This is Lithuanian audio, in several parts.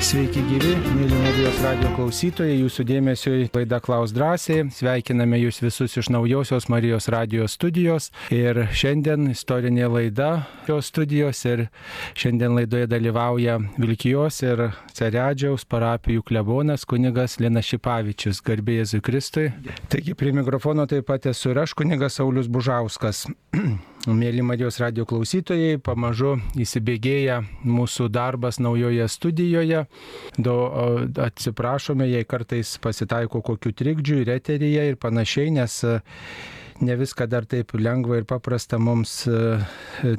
Sveiki gyvi, mėly Marijos radio klausytojai, jūsų dėmesio į laidą Klaus drąsiai. Sveikiname jūs visus iš naujosios Marijos radio studijos. Ir šiandien istorinė laida šios studijos ir šiandien laidoje dalyvauja Vilkijos ir Ceredžiaus parapijų klebonas kunigas Lina Šipavičius, garbė Jėzui Kristui. Taigi prie mikrofono taip pat esu ir aš kunigas Saulis Bužauskas. Mėly Marijos radio klausytojai, pamažu įsibėgėja mūsų darbas naujoje studijoje. Do, atsiprašome, jei kartais pasitaiko kokių trikdžių ir eteryje ir panašiai, nes ne viską dar taip lengva ir paprasta mums,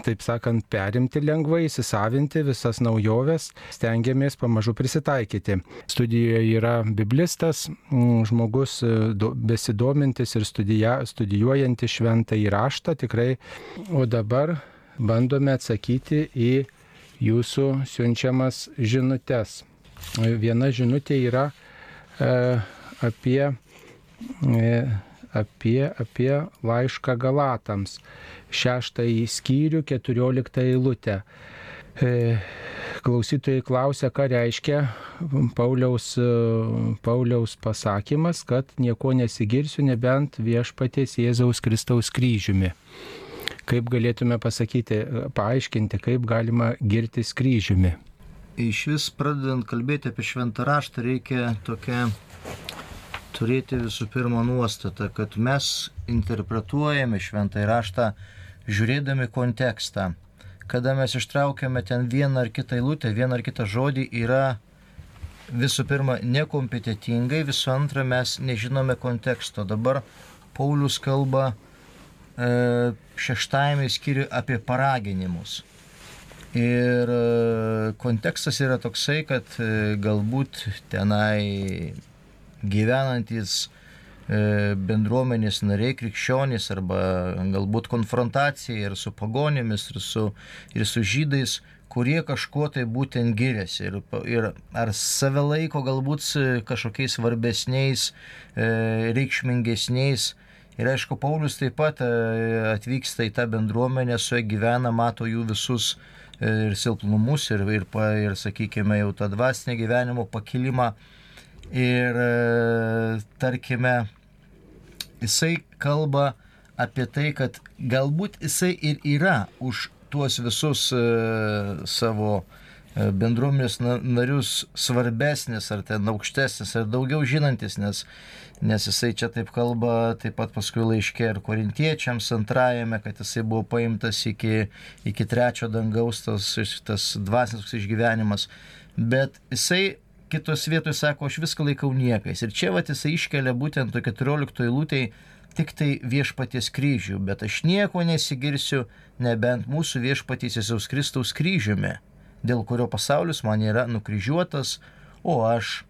taip sakant, perimti lengvai, įsisavinti visas naujoves, stengiamės pamažu prisitaikyti. Studijoje yra biblistas, žmogus besidomintis ir studija, studijuojantis šventą įraštą tikrai, o dabar bandome atsakyti į jūsų siunčiamas žinutės. Viena žinutė yra e, apie, e, apie, apie laišką Galatams, šeštąjį skyrių, keturioliktą eilutę. E, klausytojai klausia, ką reiškia Pauliaus, Pauliaus pasakymas, kad nieko nesigirsiu nebent viešpaties Jėzaus Kristaus kryžiumi kaip galėtume pasakyti, paaiškinti, kaip galima girtis kryžiumi. Iš vis pradedant kalbėti apie šventą raštą reikia tokia turėti visų pirma nuostatą, kad mes interpretuojame šventą raštą žiūrėdami kontekstą. Kada mes ištraukiame ten vieną ar kitą eilutę, vieną ar kitą žodį, yra visų pirma nekompetitingai, visų antra mes nežinome konteksto. Dabar Paulius kalba E, šeštajame skyriui apie paraginimus. Ir e, kontekstas yra toksai, kad e, galbūt tenai gyvenantis bendruomenės nariai, krikščionys arba galbūt konfrontacija ir su pagonėmis, ir su, ir su žydais, kurie kažkuo tai būtent giriasi ir, ir ar save laiko galbūt kažkokiais svarbesniais, reikšmingesniais Ir aišku, Paulius taip pat e, atvyksta į tą bendruomenę, su ja gyvena, mato jų visus e, ir silpnumus, ir, ir, ir sakykime, jau tą dvasinę gyvenimo pakilimą. Ir e, tarkime, jisai kalba apie tai, kad galbūt jisai ir yra už tuos visus savo bendruomenės narius svarbesnis, ar ten aukštesnis, ar daugiau žinantis, nes nes jisai čia taip kalba taip pat paskui laiškė ir korintiečiams antrajame, kad jisai buvo paimtas iki, iki trečio dangaus tas, tas dvasinis išgyvenimas. Bet jisai kitos vietoje sako, aš viską laikau niekais. Ir čia va jisai iškelia būtent to 14 eilutėje tik tai viešpaties kryžių, bet aš nieko nesigirsiu, nebent mūsų viešpaties Jėzaus Kristaus kryžiumi, dėl kurio pasaulis man yra nukryžiuotas, o aš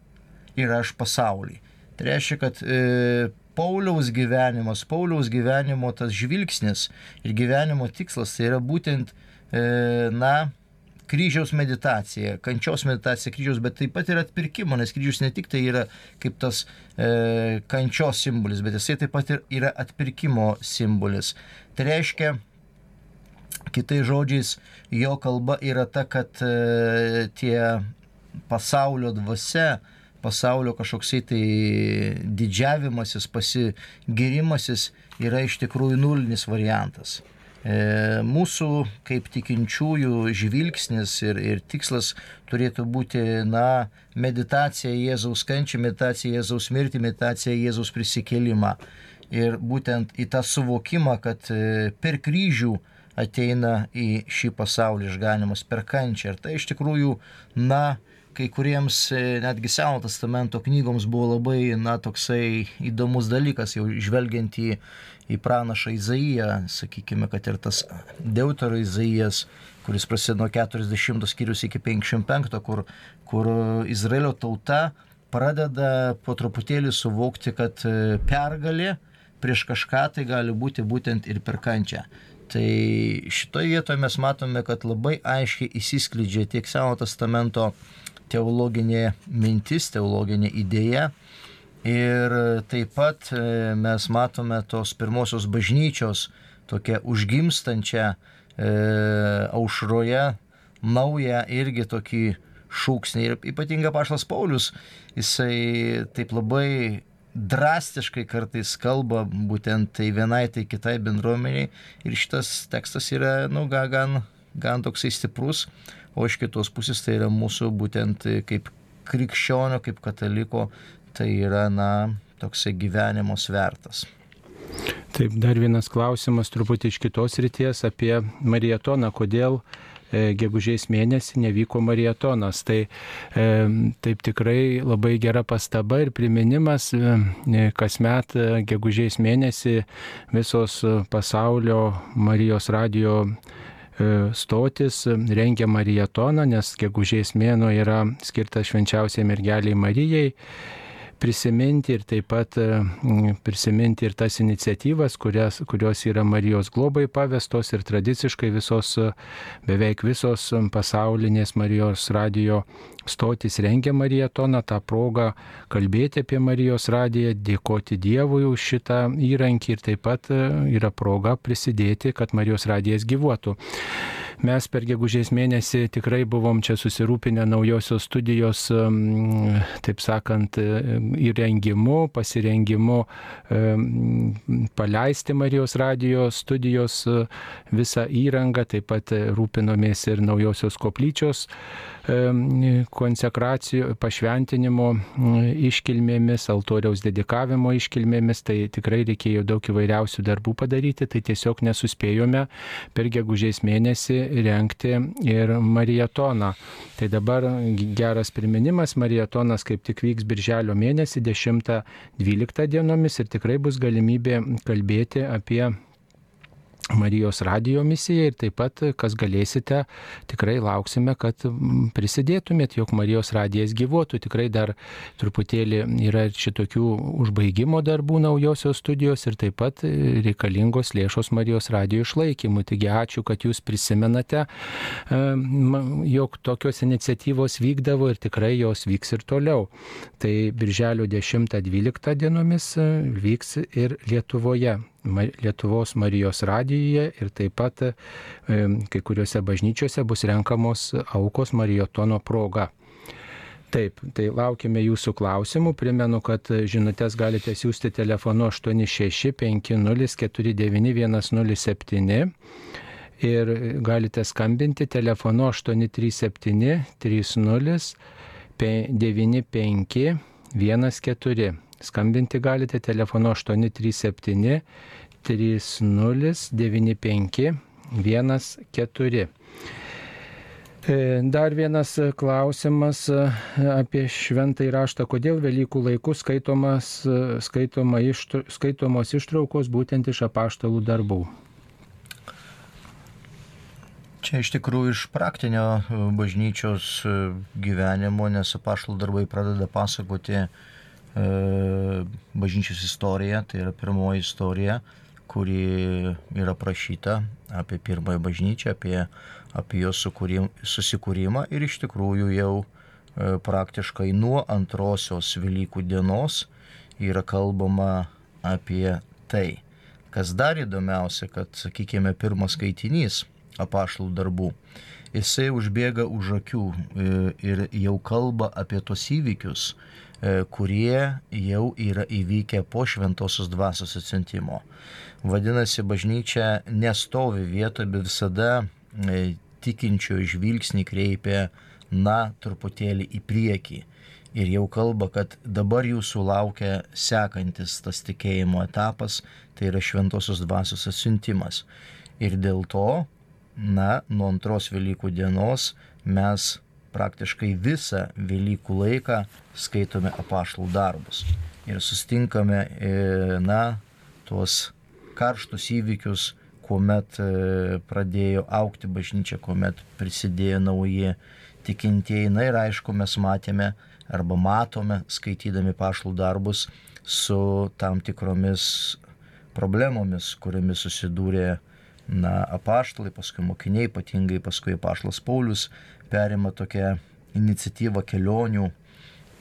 ir aš pasaulį. Tai reiškia, kad e, Pauliaus gyvenimas, Pauliaus gyvenimo tas žvilgsnis ir gyvenimo tikslas tai yra būtent, e, na, kryžiaus meditacija, kančios meditacija kryžiaus, bet taip pat ir atpirkimo, nes kryžius ne tik tai yra kaip tas e, kančios simbolis, bet jisai taip pat ir yra atpirkimo simbolis. Tai reiškia, kitais žodžiais, jo kalba yra ta, kad e, tie pasaulio dvasia, pasaulio kažkoksai tai didžiavimasis, pasigirimasis yra iš tikrųjų nulinis variantas. E, mūsų kaip tikinčiųjų žvilgsnis ir, ir tikslas turėtų būti, na, meditacija Jėzaus kančią, meditacija Jėzaus mirtį, meditacija Jėzaus prisikėlimą. Ir būtent į tą suvokimą, kad e, per kryžių ateina į šį pasaulį išganimas per kančią. Ir tai iš tikrųjų, na, kai kuriems e, netgi Seno testamento knygoms buvo labai, na, toksai įdomus dalykas, jau žvelgiant į, į pranašą Izaiją, sakykime, kad ir tas Deutero Izaijas, kuris prasidėjo nuo 40 skyrius iki 55, kur, kur Izraelio tauta pradeda po truputėlį suvokti, kad e, pergalė prieš kažką tai gali būti būtent ir per kančią. Tai šitoje vietoje mes matome, kad labai aiškiai įsiskleidžia tiek Seno testamento teologinė mintis, teologinė idėja. Ir taip pat e, mes matome tos pirmosios bažnyčios tokią užgimstančią e, aušroje naują irgi tokį šūksniai. Ir ypatingai Paštas Paulius, jisai taip labai drastiškai kartais kalba būtent tai vienai, tai kitai bendruomeniai. Ir šitas tekstas yra, nu, gan, gan toksai stiprus, o iš kitos pusės tai yra mūsų būtent kaip krikščionio, kaip kataliko, tai yra, na, toksai gyvenimo svertas. Taip, dar vienas klausimas truputį iš kitos ryties apie marietoną. Kodėl e, gegužės mėnesį nevyko marietonas. Tai e, taip tikrai labai gera pastaba ir priminimas, e, kasmet e, gegužės mėnesį visos pasaulio Marijos radio stotis rengia marietoną, nes gegužės mėno yra skirtas švenčiausiai mergeliai Marijai prisiminti ir taip pat e, prisiminti ir tas iniciatyvas, kurias, kurios yra Marijos globai pavestos ir tradiciškai visos, beveik visos pasaulinės Marijos radio stotis rengia marietoną, tą progą kalbėti apie Marijos radiją, dėkoti Dievui už šitą įrankį ir taip pat e, yra proga prisidėti, kad Marijos radijas gyvuotų. Mes per gegužės mėnesį tikrai buvom čia susirūpinę naujosios studijos, taip sakant, įrengimu, pasirengimu paleisti Marijos radijos studijos visą įrangą, taip pat rūpinomės ir naujosios koplyčios konsekracijų, pašventinimo iškilmėmis, altoriaus dedikavimo iškilmėmis, tai tikrai reikėjo daug įvairiausių darbų padaryti, tai tiesiog nesuspėjome. Per gegužės mėnesį renkti ir marietoną. Tai dabar geras priminimas, marietonas kaip tik vyks birželio mėnesį 10-12 dienomis ir tikrai bus galimybė kalbėti apie Marijos radio misija ir taip pat, kas galėsite, tikrai lauksime, kad prisidėtumėt, jog Marijos radijas gyvuotų. Tikrai dar truputėlį yra šitokių užbaigimo darbų naujosios studijos ir taip pat reikalingos lėšos Marijos radio išlaikymui. Taigi ačiū, kad jūs prisimenate, jog tokios iniciatyvos vykdavo ir tikrai jos vyks ir toliau. Tai birželio 10-12 dienomis vyks ir Lietuvoje. Lietuvos Marijos radijoje ir taip pat kai kuriuose bažnyčiose bus renkamos aukos Marijotono proga. Taip, tai laukime jūsų klausimų. Primenu, kad žinutės galite siūsti telefonu 865049107 ir galite skambinti telefonu 837 30 95 14. Skambinti galite telefonu 837 3095 14. Dar vienas klausimas e, apie šventą įraštą. Kodėl Velykų laikų e, skaitoma ištru, skaitomos ištraukos būtent iš apaštalų darbų? Čia iš tikrųjų iš praktinio e, bažnyčios gyvenimo, nes apaštalų darbai pradeda pasakoti bažnyčios istorija, tai yra pirmoji istorija, kuri yra prašyta apie pirmąją bažnyčią, apie, apie jos susikūrimą ir iš tikrųjų jau e, praktiškai nuo antrosios Velykų dienos yra kalbama apie tai. Kas dar įdomiausia, kad, sakykime, pirmas skaitinys apaštalų darbų, jisai užbėga už akių e, ir jau kalba apie tos įvykius, E, kurie jau yra įvykę po šventosios dvasios atsintimo. Vadinasi, bažnyčia nestovi vietoje, bet visada e, tikinčiojo žvilgsnį kreipia, na, truputėlį į priekį. Ir jau kalba, kad dabar jūsų laukia sekantis tas tikėjimo etapas, tai yra šventosios dvasios atsiuntimas. Ir dėl to, na, nuo antros Velykų dienos mes praktiškai visą Velykų laiką skaitome apaštalų darbus ir sustinkame, e, na, tuos karštus įvykius, kuomet e, pradėjo aukti bažnyčia, kuomet prisidėjo nauji tikintieji. Na ir aišku, mes matėme arba matome, skaitydami pašlų darbus, su tam tikromis problemomis, kuriamis susidūrė na, apaštalai, paskui mokiniai, ypatingai paskui apaštalas Paulius perima tokią iniciatyvą kelionių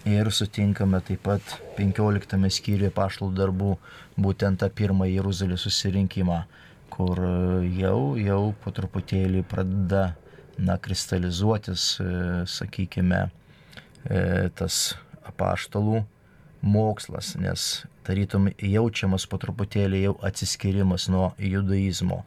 ir sutinkame taip pat 15 skyriuje paštalų darbų būtent tą pirmą Jeruzalės susirinkimą, kur jau, jau po truputėlį pradeda na, kristalizuotis, sakykime, tas apaštalų mokslas, nes tarytum jaučiamas po truputėlį jau atsiskirimas nuo judaizmo.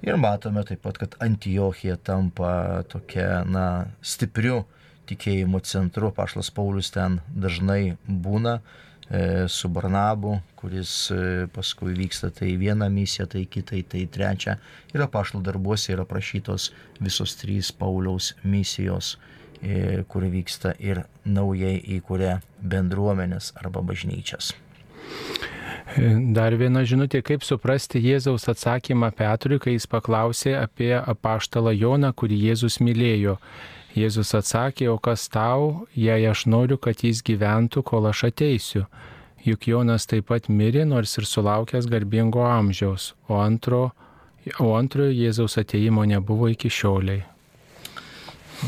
Ir matome taip pat, kad Antijochija tampa tokia, na, stipriu tikėjimo centru. Pašlas Paulius ten dažnai būna e, su Barnabu, kuris e, paskui vyksta tai vieną misiją, tai kitai, tai trečią. Ir apaštalų darbuose yra prašytos visos trys Pauliaus misijos e, kur vyksta ir naujai įkūrė bendruomenės arba bažnyčias. Dar viena žinutė, kaip suprasti Jėzaus atsakymą Petrui, kai jis paklausė apie apaštalą Joną, kurį Jėzus mylėjo. Jėzus atsakė, o kas tau, jei aš noriu, kad jis gyventų, kol aš ateisiu. Juk Jonas taip pat mirė, nors ir sulaukęs garbingo amžiaus, o, antro, o antrojo Jėzaus ateimo nebuvo iki šioliai.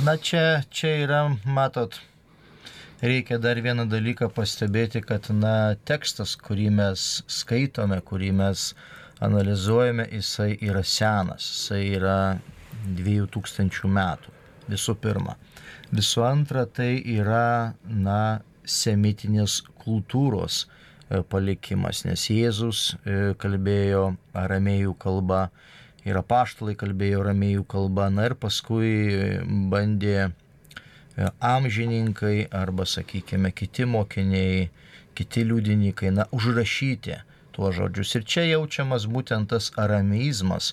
Na čia, čia yra, matot, reikia dar vieną dalyką pastebėti, kad na, tekstas, kurį mes skaitome, kurį mes analizuojame, jisai yra senas, jisai yra 2000 metų. Visų pirma. Visų antra, tai yra, na, semitinės kultūros e, palikimas, nes Jėzus e, kalbėjo aramėjų kalba ir apaštalai kalbėjo aramėjų kalba, na ir paskui bandė E, amžininkai arba, sakykime, kiti mokiniai, kiti liudininkai, na, užrašyti tuos žodžius. Ir čia jaučiamas būtent tas arameizmas,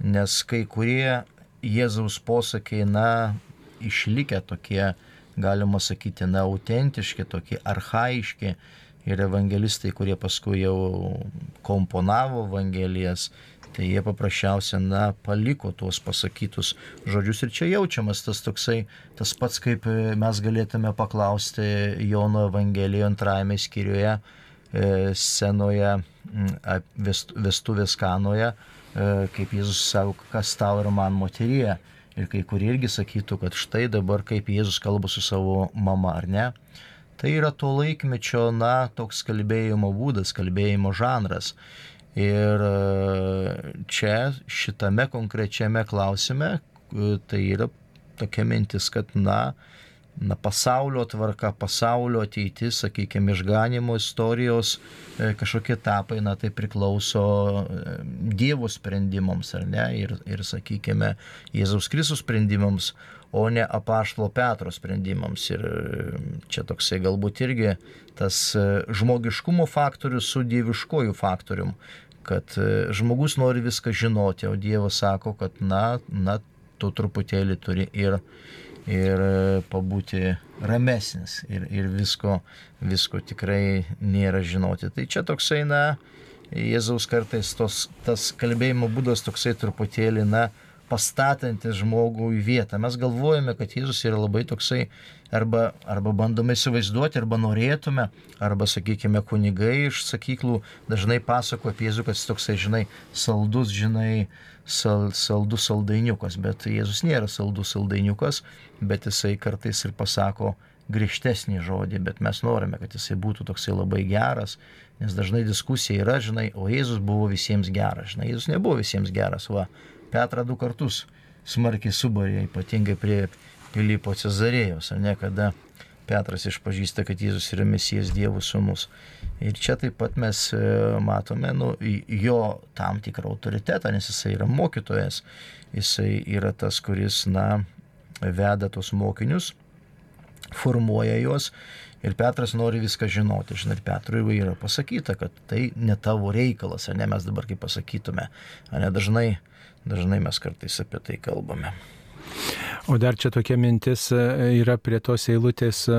nes kai kurie Jėzaus posakiai, na, išlikę tokie, galima sakyti, na, autentiški, tokie arhaiški. Ir evangelistai, kurie paskui jau komponavo evangelijas, tai jie paprasčiausia, na, paliko tuos pasakytus žodžius ir čia jaučiamas tas toksai, tas pats kaip e, mes galėtume paklausti Jono Evangelijoje antrajame skyriuje, e, scenoje vestuvės kanoje, e, kaip Jėzus sako, kas tau ir man moteryje. Ir kai kurie irgi sakytų, kad štai dabar kaip Jėzus kalba su savo mama ar ne. Tai yra to laikmečio, na, toks kalbėjimo būdas, kalbėjimo žanras. Ir e, čia šitame konkrečiame klausime e, tai yra tokia mintis, kad na, na pasaulio tvarka, pasaulio ateitis, sakykime, išganimo istorijos e, kažkokie etapai, na tai priklauso Dievo sprendimams, ar ne, ir, ir sakykime, Jėzaus Kristus sprendimams, o ne apaštalo Petro sprendimams. Ir čia toksai galbūt irgi tas žmogiškumo faktorius su dieviškojų faktorium kad e, žmogus nori viską žinoti, o Dievas sako, kad na, na tu truputėlį turi ir, ir e, pabūti ramesnis ir, ir visko, visko tikrai nėra žinoti. Tai čia toksai, na, Jėzaus kartais tos, tas kalbėjimo būdas toksai truputėlį, na, pastatantis žmogų į vietą. Mes galvojame, kad Jėzus yra labai toksai, arba, arba bandome įsivaizduoti, arba norėtume, arba, sakykime, kunigai iš sakyklų dažnai pasako apie Jėzų, kad jis toksai, žinai, saldus, žinai, sal, saldus saldainiukas, bet Jėzus nėra saldus saldainiukas, bet jisai kartais ir pasako griežtesnį žodį, bet mes norime, kad jisai būtų toksai labai geras, nes dažnai diskusija yra, žinai, o Jėzus buvo visiems geras, žinai, Jėzus nebuvo visiems geras, va, Petrą du kartus smarkiai subarė, ypatingai prie Pilypo Cezarėjos, ar ne, kada Petras išpažįsta, kad Jėzus yra Mesijas Dievo sūnus. Ir čia taip pat mes e, matome nu, jo tam tikrą autoritetą, nes jisai yra mokytojas, jisai yra tas, kuris, na, veda tos mokinius, formuoja juos ir Petras nori viską žinoti. Žinai, ir Petrui yra pasakyta, kad tai ne tavo reikalas, ar ne mes dabar kaip pasakytume. Ar ne dažnai Dažnai mes kartais apie tai kalbame. O dar čia tokia mintis e, yra prie tos eilutės, e,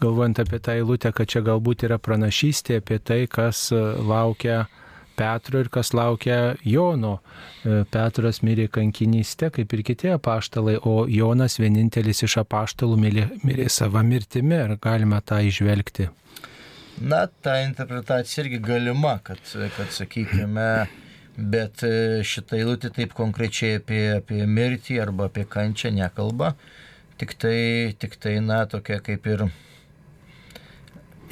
galvojant apie tą eilutę, kad čia galbūt yra pranašystė apie tai, kas e, laukia Petro ir kas laukia Jono. Petras mirė kankinystė, kaip ir kiti apaštalai, o Jonas vienintelis iš apaštalų mirė, mirė savo mirtimi. Ar galime tą išvelgti? Na, ta interpretacija irgi galima, kad, kad sakykime, bet e, šitą eilutę taip konkrečiai apie, apie mirtį arba apie kančią nekalba, tik tai, tik tai na, tokia kaip ir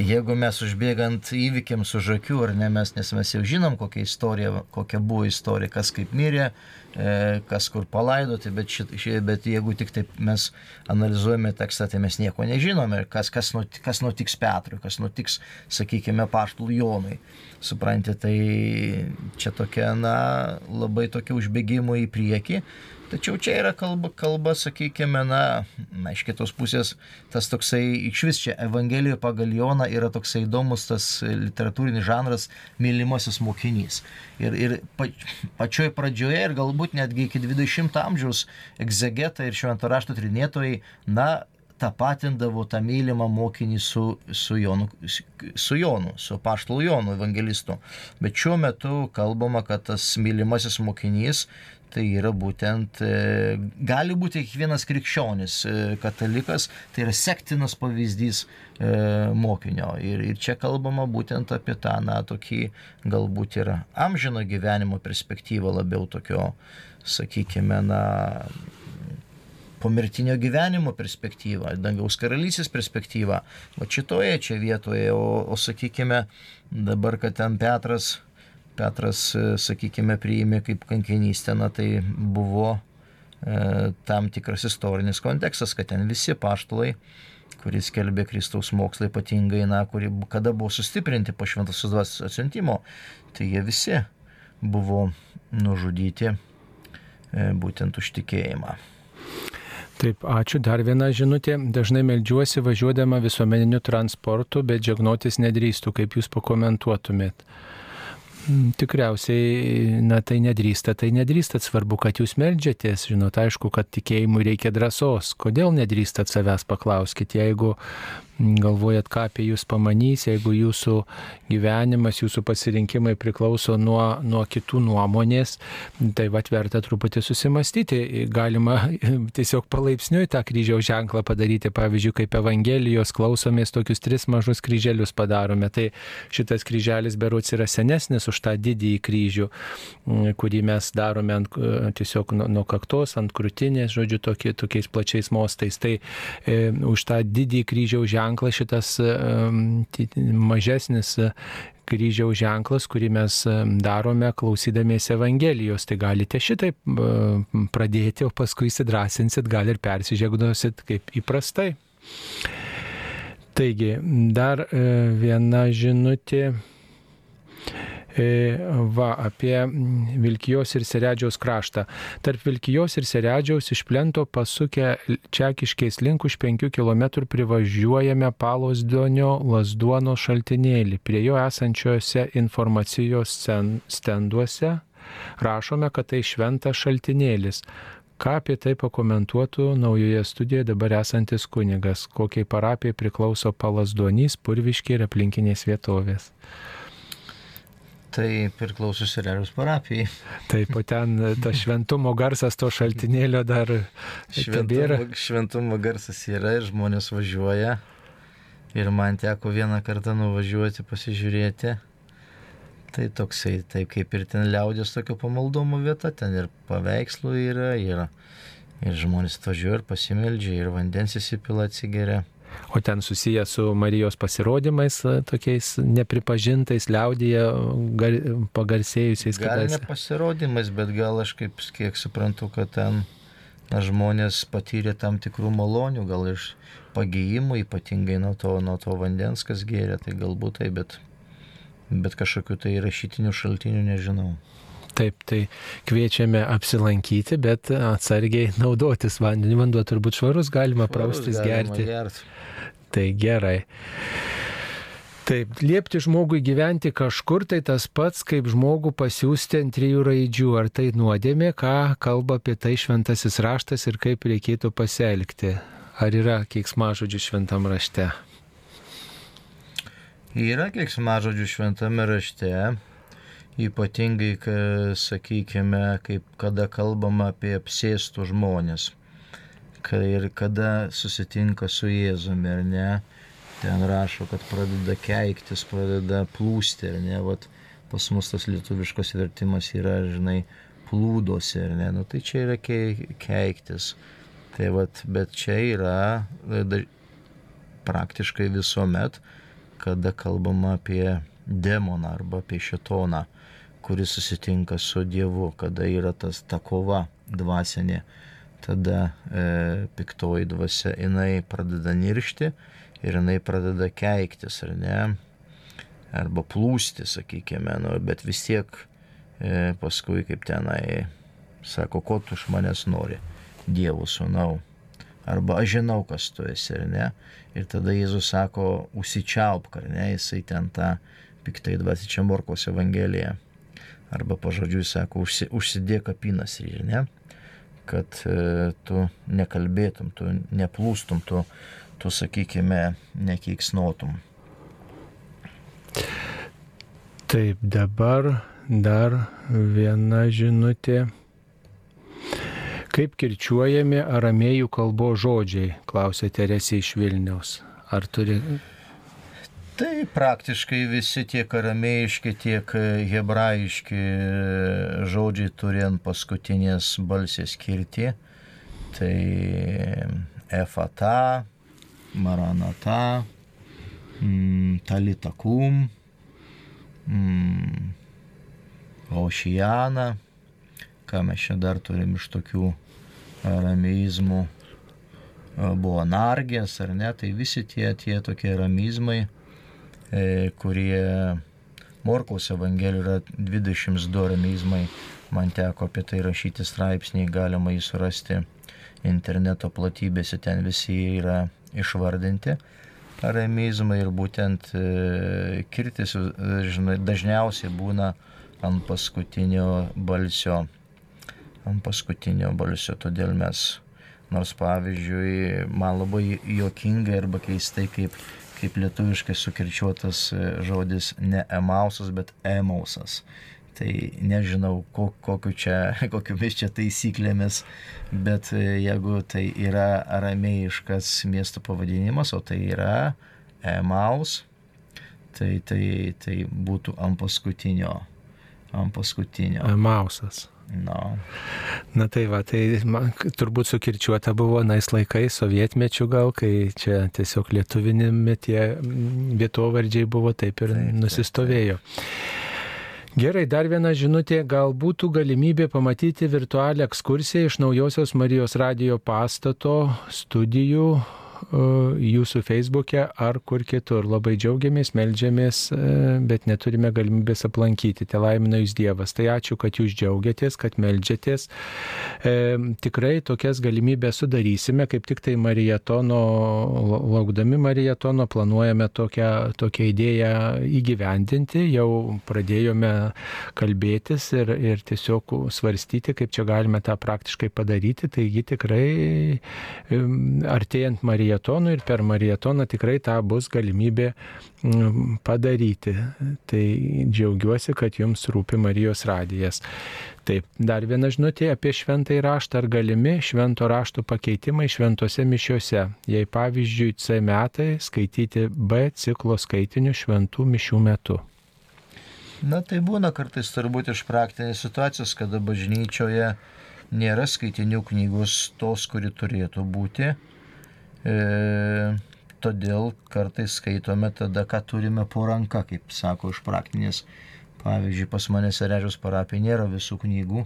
jeigu mes užbėgant įvykiams už akių, ar ne mes, nes mes jau žinom, kokia istorija, kokia buvo istorija, kas kaip mirė, e, kas kur palaidoti, bet, šit, šit, bet jeigu tik taip mes analizuojame tekstą, tai mes nieko nežinome, kas, kas, nutiks, kas nutiks Petrui, kas nutiks, sakykime, paštų Jonui. Suprantate, tai čia tokia, na, labai tokia užbėgimo į priekį. Tačiau čia yra kalba, kalba sakykime, na, na, iš kitos pusės, tas toksai, iš vis čia Evangelijoje pagal Joną yra toksai įdomus tas literatūrinis žanras mylimasis mokinys. Ir, ir pa, pačioj pradžioje ir galbūt netgi iki 20 amžiaus egzegetai ir švento rašto trinėtojai, na, tapatindavo tą mylimą mokinį su, su, Jonu, su Jonu, su paštalu Jonu evangelistu. Bet šiuo metu kalbama, kad tas mylimasis mokinys tai yra būtent, e, gali būti kiekvienas krikščionis, e, katalikas, tai yra sektinas pavyzdys e, mokinio. Ir, ir čia kalbama būtent apie tą, na, tokį galbūt yra amžino gyvenimo perspektyvą labiau tokio, sakykime, na, pomirtinio gyvenimo perspektyvą, dangaus karalystės perspektyvą. O šitoje čia vietoje, o, o sakykime, dabar, kad ten Petras Petras, e, sakykime, priėmė kaip kankinystę, na tai buvo e, tam tikras istorinis kontekstas, kad ten visi paštalai, kuris kelbė Kristaus mokslą ypatingai, na, kuri kada buvo sustiprinti po šventosios dvasios atsiuntimo, tai jie visi buvo nužudyti e, būtent už tikėjimą. Taip, ačiū. Dar viena žinutė. Dažnai melžiuosi važiuodama visuomeniniu transportu, bet džiagnotis nedrįstu, kaip jūs pakomentuotumėt. Mm, tikriausiai, na tai nedrįsta, tai nedrįstat, svarbu, kad jūs melžiatės, žinot, aišku, kad tikėjimui reikia drąsos. Kodėl nedrįstat savęs paklauskit, jeigu galvojat, ką apie jūs pamanys, jeigu jūsų gyvenimas, jūsų pasirinkimai priklauso nuo, nuo kitų nuomonės, tai vat verta truputį susimastyti. Galima tiesiog palaipsniui tą kryžiaus ženklą padaryti, pavyzdžiui, kaip Evangelijos klausomės, tokius tris mažus kryželius padarome. Tai šitas kryželis berots yra senesnis už tą didįjį kryžių, kurį mes darome ant, tiesiog nuo, nuo kaktos, ant krūtinės, žodžiu, tokie, tokiais plačiais mostais. Tai e, už tą didįjį kryžiaus ženklą ženklas, šitas mažesnis e, kryžiaus ženklas, kurį mes darome klausydamiesi Evangelijos. Tai galite šitaip pradėti, o paskui įsidrasinsit, gal ir persižegnosit kaip įprastai. Taigi, dar e, viena žinutė. E, va, apie Vilkijos ir Seredžiaus kraštą. Tarp Vilkijos ir Seredžiaus iš plento pasukę Čekiškiais link už 5 km privažiuojame Palosdonio Lasduono šaltinėlį. Prie jo esančiose informacijos stenduose rašome, kad tai šventas šaltinėlis. Ką apie tai pakomentuotų naujoje studijoje dabar esantis kunigas, kokiai parapijai priklauso Palasdonys, Purviškiai ir aplinkinės vietovės. Tai priklauso Sirerijos parapijai. Taip, o ten tas šventumo garsas to šaltinėlio dar šventumo, šventumo garsas yra ir žmonės važiuoja. Ir man teko vieną kartą nuvažiuoti, pasižiūrėti. Tai toksai, taip kaip ir ten liaudės tokio pamaldomo vieta, ten ir paveikslų yra, yra. Ir žmonės atvažiuoja ir pasimeldžia, ir vandens įsipila atsigeria. O ten susiję su Marijos pasirodymais, e, tokiais nepripažintais, liaudyje gar, pagarsėjusiais. Gal ne pasirodymais, bet gal aš kaip kiek suprantu, kad ten na, žmonės patyrė tam tikrų malonių, gal iš pagyjimų, ypatingai nuo to, nuo to vandens, kas gėrė, tai galbūt tai, bet, bet kažkokiu tai rašytinių šaltinių nežinau. Taip, tai kviečiame apsilankyti, bet atsargiai naudotis vandeniu. Vanduo turbūt švarus, galima švarus, praustis, galima gerti. gerti. Tai gerai. Taip, liepti žmogui gyventi kažkur, tai tas pats, kaip žmogų pasiūsti ant trijų raidžių. Ar tai nuodėmė, ką kalba apie tai šventasis raštas ir kaip reikėtų pasielgti? Ar yra keiksmažodžių šventam rašte? Yra keiksmažodžių šventame rašte, ypatingai, sakykime, kaip kada kalbama apie apsėstų žmonės. Ir kada susitinka su Jėzumi, ar ne, ten rašo, kad pradeda keiktis, pradeda plūsti, ar ne, vat pas mus tas lietuviškas vertimas yra, žinai, plūdosi, ar ne, nu tai čia yra keiktis. Tai vat, bet čia yra da, praktiškai visuomet kada kalbama apie demoną arba apie šitoną, kuris susitinka su Dievu, kada yra tas ta kova dvasinė, tada e, piktoji dvasia, jinai pradeda niršti ir jinai pradeda keiktis, ar ne, arba plūsti, sakykime, nu, bet vis tiek e, paskui kaip tenai sako, ko tu iš manęs nori, Dievo sūnau. Arba aš žinau, kas tu esi, ar ne. Ir tada Jėzus sako, užsičiaupk, ar ne, jisai ten tą piktai dvasia čia Morkos Evangelija. Arba pažodžiui sako, užsi, užsidėk apinas ir ne, kad e, tu nekalbėtum, tu neplūstum, tu, tu sakykime, nekeiksnotum. Taip, dabar dar viena žinutė. Kaip kirčiuojami aramėjų kalbo žodžiai, klausė Teresė iš Vilniaus. Ar turi... Tai praktiškai visi tiek aramėjiški, tiek hebrajiški žodžiai turi ant paskutinės balsės skirti. Tai efata, maranata, mm, talitakum, mm, ošiana. Ką mes čia dar turim iš tokių ramizmų buvo nargės ar ne, tai visi tie, tie tokie ramizmai, e, kurie Morkaus Evangelijoje yra 22 ramizmai, man teko apie tai rašyti straipsnį, galima jį surasti interneto platybėse, ten visi yra išvardinti ramizmai ir būtent e, kirtis žinai, dažniausiai būna ant paskutinio balsio ant paskutinio balsio, todėl mes, nors pavyzdžiui, man labai juokingai arba keistai, kaip, kaip lietuviškai sukirčiuotas e, žodis ne emausas, bet emausas. Tai nežinau, kokiu čia, kokiamis čia taisyklėmis, bet e, jeigu tai yra aramėjiškas miesto pavadinimas, o tai yra emaus, tai, tai, tai būtų ant paskutinio. Ant paskutinio. Emausas. No. Na tai va, tai man, turbūt sukirčiuota buvo nais laikais, sovietmečių gal, kai čia tiesiog lietuvinimi tie mm, vietovardžiai buvo taip ir taip, nusistovėjo. Taip, taip. Gerai, dar viena žinutė, gal būtų galimybė pamatyti virtualią ekskursiją iš Naujosios Marijos radio pastato studijų jūsų feisbuke ar kur kitur. Labai džiaugiamės, melžiamės, e, bet neturime galimybės aplankyti. Te laimina jūs Dievas. Tai ačiū, kad jūs džiaugiatės, kad melžiatės. E, tikrai tokias galimybės sudarysime, kaip tik tai Marijatono, laukdami Marijatono, planuojame tokią, tokią idėją įgyvendinti. Jau pradėjome kalbėtis ir, ir tiesiog svarstyti, kaip čia galime tą praktiškai padaryti. Taigi tikrai artėjant Marijatono marietonų ir per marietoną tikrai tą bus galimybė mm, padaryti. Tai džiaugiuosi, kad jums rūpi Marijos radijas. Taip, dar viena žinutė apie šventąjį raštą. Ar galimi švento rašto pakeitimai šventose mišiuose? Jei pavyzdžiui C metai skaityti B ciklo skaitinių šventų mišių metu. Na tai būna kartais turbūt iš praktinės situacijos, kada bažnyčioje nėra skaitinių knygos tos, kuri turėtų būti. E, todėl kartais skaitome tada, ką turime po ranka, kaip sako iš praktinės. Pavyzdžiui, pas mane Serežiaus parapija nėra visų knygų,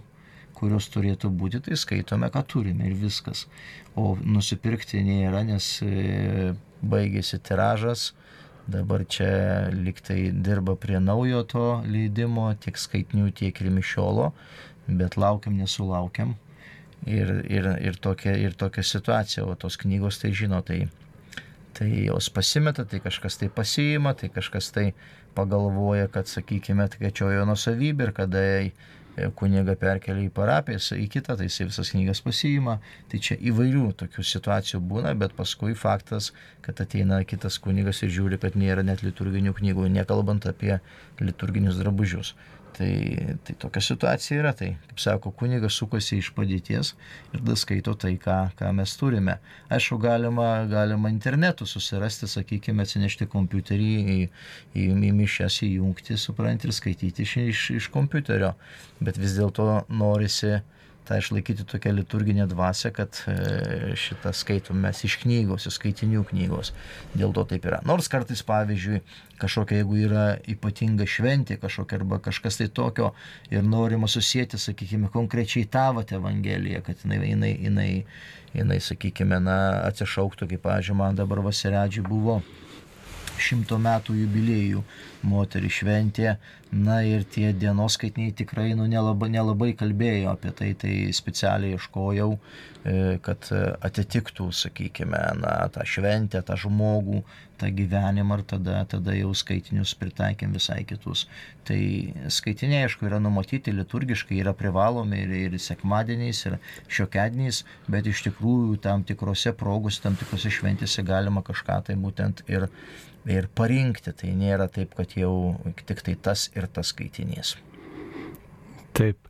kurios turėtų būti, tai skaitome, ką turime ir viskas. O nusipirkti nėra, nes e, baigėsi tiražas, dabar čia liktai dirba prie naujo to leidimo, tiek skaitinių, tiek ir mišiolo, bet laukiam, nesulaukiam ir, ir, ir, tokia, ir tokia situacija, o tos knygos tai žino, tai, tai jos pasimeta, tai kažkas tai pasiima, tai kažkas tai pagalvoja, kad, sakykime, tai čia jo nusavybė ir kada kuniga perkelia į parapiją, į kitą, tai jisai visas knygas pasiima. Tai čia įvairių tokių situacijų būna, bet paskui faktas, kad ateina kitas kunigas ir žiūri, kad nėra net liturginių knygų, nekalbant apie liturginius drabužius. Tai, tai tokia situacija yra. Tai, kaip sako, kunigas sukosi iš padėties ir tada skaito tai, ką, ką mes turime. Aišku, galima, galima internetu susirasti, sakykime, atsinešti kompiuterį į, į, į mišęs, įjungti, supranti ir skaityti iš, iš, iš kompiuterio. Bet vis dėlto norisi tą išlaikyti tokią liturginę dvasę, kad e, šitą skaitom mes iš knygos, iš skaitinių knygos. Dėl to taip yra. Nors kartais, pavyzdžiui, kažkokia, jeigu yra ypatinga šventė kažkokia arba kažkas tai tokio ir norima susijęti, sakykime, konkrečiai tavat Evangeliją, kad jinai, jinai, jinai, jinai sakykime, na, atsišauktų, kaip, pavyzdžiui, man dabar vasiredžiai buvo šimto metų jubiliejų moterį šventė. Na ir tie dienos skaitiniai tikrai nu, nelabai, nelabai kalbėjo apie tai, tai specialiai ieškojau, e, kad atitiktų, sakykime, na, tą šventę, tą žmogų, tą gyvenimą ir tada, tada jau skaitinius pritaikėm visai kitus. Tai skaitiniai, aišku, yra numatyti liturgiškai, yra privalomi ir, ir sekmadieniais, ir šiokedieniais, bet iš tikrųjų tam tikrose progos, tam tikrose šventėse galima kažką tai būtent ir ir parinkti. Tai nėra taip, kad jau tik tai tas ir tas skaitinys. Taip,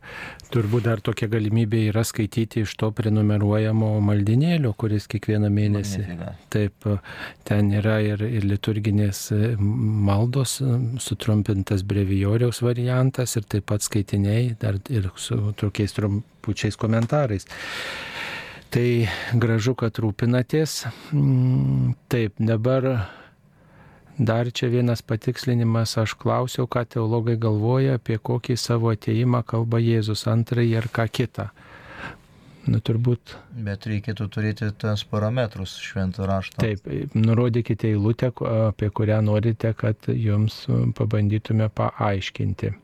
turbūt dar tokia galimybė yra skaityti iš to prenumeruojamo maldinėlio, kuris kiekvieną mėnesį. Taip, ten yra ir, ir liturginės maldos, sutrumpintas brevijoriaus variantas ir taip pat skaitiniai, dar ir su tokiais trumpučiais komentarais. Tai gražu, kad rūpinatės. Mm, Taip, dabar Dar čia vienas patikslinimas, aš klausiau, ką teologai galvoja apie kokį savo ateimą kalba Jėzus antrąjį ar ką kitą. Nu, turbūt. Bet reikėtų turėti tas parametrus šventą raštą. Taip, nurodykite eilutę, apie kurią norite, kad jums pabandytume paaiškinti.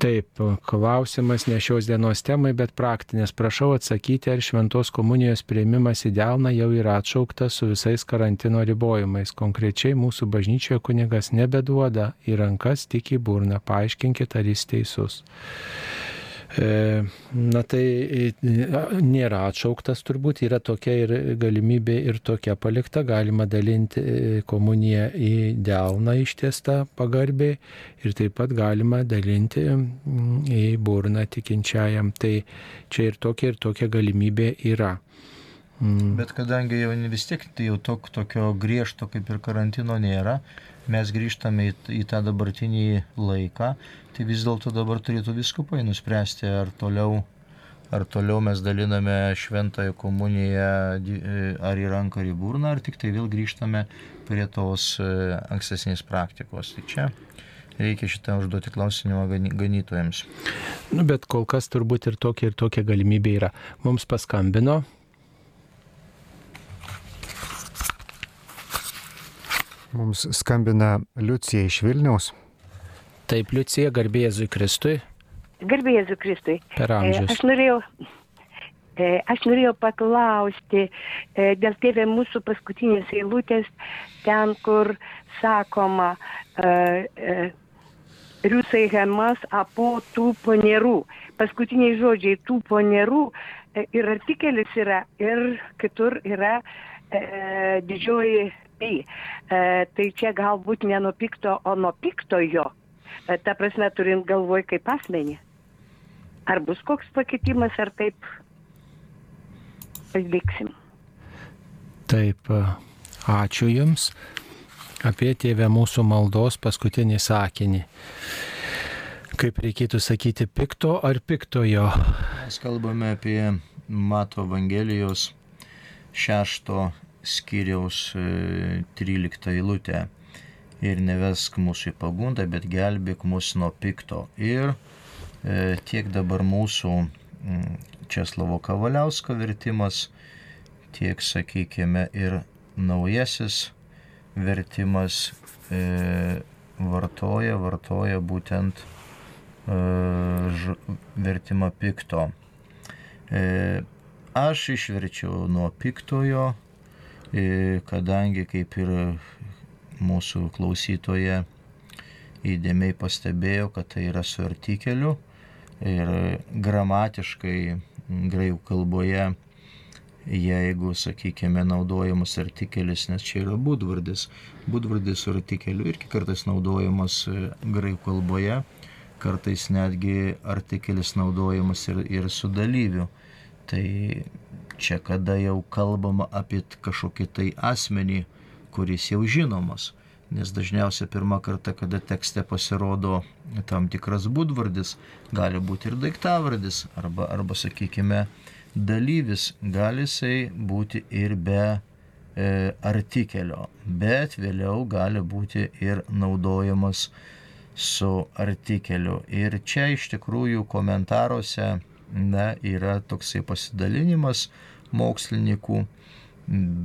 Taip, klausimas ne šios dienos temai, bet praktinės. Prašau atsakyti, ar šventos komunijos prieimimas į delną jau yra atšauktas su visais karantino ribojimais. Konkrečiai mūsų bažnyčioje kunigas nebeduoda į rankas, tik į burną. Paaiškinkit, ar jis teisus. E, na tai e, nėra atšauktas turbūt, yra tokia ir galimybė ir tokia palikta, galima dalinti e, komuniją į delną ištiestą pagarbiai ir taip pat galima dalinti į burną tikinčiajam. Tai čia ir tokia ir tokia galimybė yra. Mm. Bet kadangi jau vis tiek tai jau tok, tokio griežto kaip ir karantino nėra, mes grįžtame į, į tą dabartinį laiką, tai vis dėlto dabar turėtų viskupai nuspręsti, ar toliau, ar toliau mes daliname šventąją komuniją ar į ranką, ar į burną, ar tik tai vėl grįžtame prie tos ankstesnės praktikos. Tai čia reikia šitą užduoti klausimą ganytojams. Nu, bet kol kas turbūt ir tokia ir tokia galimybė yra. Mums paskambino Mums skambina Liucija iš Vilniaus. Taip, Liucija, garbėzui Kristui. Garbėzui Kristui. Per amžius. Aš norėjau, aš norėjau paklausti dėl tėvė mūsų paskutinės eilutės, ten, kur sakoma, Riusai Hemas apo tų ponierų. Paskutiniai žodžiai tų ponierų ir artikelis yra, ir kitur yra e, didžioji pi. E, tai čia galbūt ne nuo pikto, o nuo piktojo. E, ta prasme, turint galvoj kaip asmenį. Ar bus koks pakeitimas, ar taip liksim. Taip, ačiū Jums apie tėvę mūsų maldos paskutinį sakinį. Kaip reikėtų sakyti, pikto ar piktojo? Mes kalbame apie Mato Evangelijos šešto skyriaus 13 eilutę. Ir nevesk mūsų į pagundą, bet gelbėk mus nuo pikto. Ir e, tiek dabar mūsų Česlavo Kavaliausko vertimas, tiek, sakykime, ir naujasis vertimas e, vartoja, vartoja būtent e, ž, vertimą pikto. E, aš išverčiau nuo piktojo, e, kadangi kaip ir mūsų klausytoje įdėmiai pastebėjo, kad tai yra su artikeliu ir gramatiškai graikų kalboje jeigu, sakykime, naudojamas artikelis, nes čia yra būdvardis. Būdvardis su artikeliu irgi kartais naudojamas graikų kalboje, kartais netgi artikelis naudojamas ir, ir su dalyviu. Tai čia kada jau kalbama apie kažkokį tai asmenį, kuris jau žinomas. nes dažniausiai pirmą kartą, kada tekste pasirodo tam tikras būdvardis, gali būti ir daiktavardis, arba, arba sakykime, dalyvis, gali jisai būti ir be e, artikelio, bet vėliau gali būti ir naudojamas su artikeliu. Ir čia iš tikrųjų komentaruose na, yra toksai pasidalinimas mokslininkų,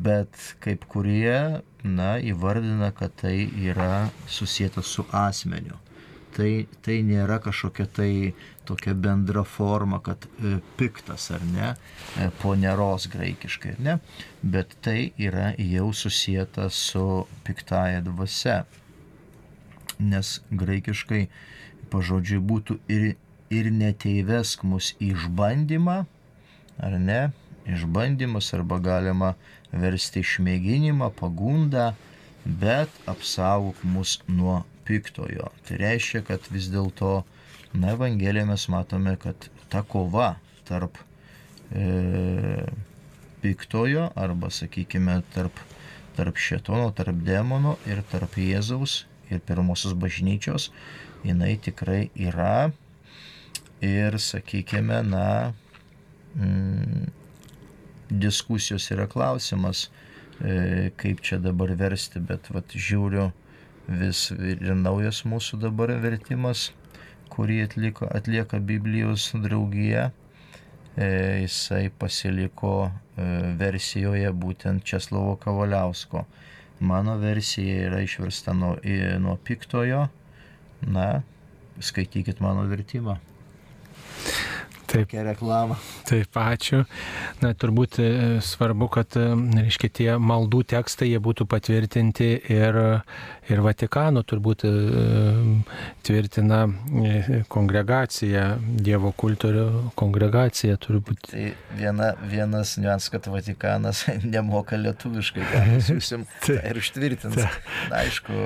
bet kaip kurie na, įvardina, kad tai yra susijęta su asmeniu. Tai, tai nėra kažkokia tai tokia bendra forma, kad e, piktas ar ne, e, poneros graikiškai, ne, bet tai yra jau susijęta su piktaja dvasia. Nes graikiškai pažodžiui būtų ir, ir neteivesk mus išbandymą, ar ne, išbandymas arba galima versti išmėginimą, pagundą, bet apsaugok mus nuo piktojo. Tai reiškia, kad vis dėlto, na, Evangelijoje mes matome, kad ta kova tarp e, piktojo arba, sakykime, tarp, tarp šetono, tarp demono ir tarp Jėzaus ir pirmosios bažnyčios, jinai tikrai yra. Ir, sakykime, na, mm, diskusijos yra klausimas, e, kaip čia dabar versti, bet vat, žiūriu vis ir naujas mūsų dabar vertimas, kurį atliko, atlieka Biblijos draugija. E, jisai pasiliko e, versijoje būtent Česlovo Kavaliausko. Mano versija yra išversta nuo, nuo piktojo. Na, skaitykit mano vertimą. Taip. Tokia reklama. Taip, ačiū. Na, turbūt e, svarbu, kad, e, reiškia, tie maldų tekstai jie būtų patvirtinti ir, ir Vatikano turbūt e, tvirtina kongregacija, Dievo kultūrio kongregacija turbūt. Tai viena, vienas niuans, kad Vatikanas nemoka lietuviškai, ką siūsim tai ir užtvirtins. Na, aišku,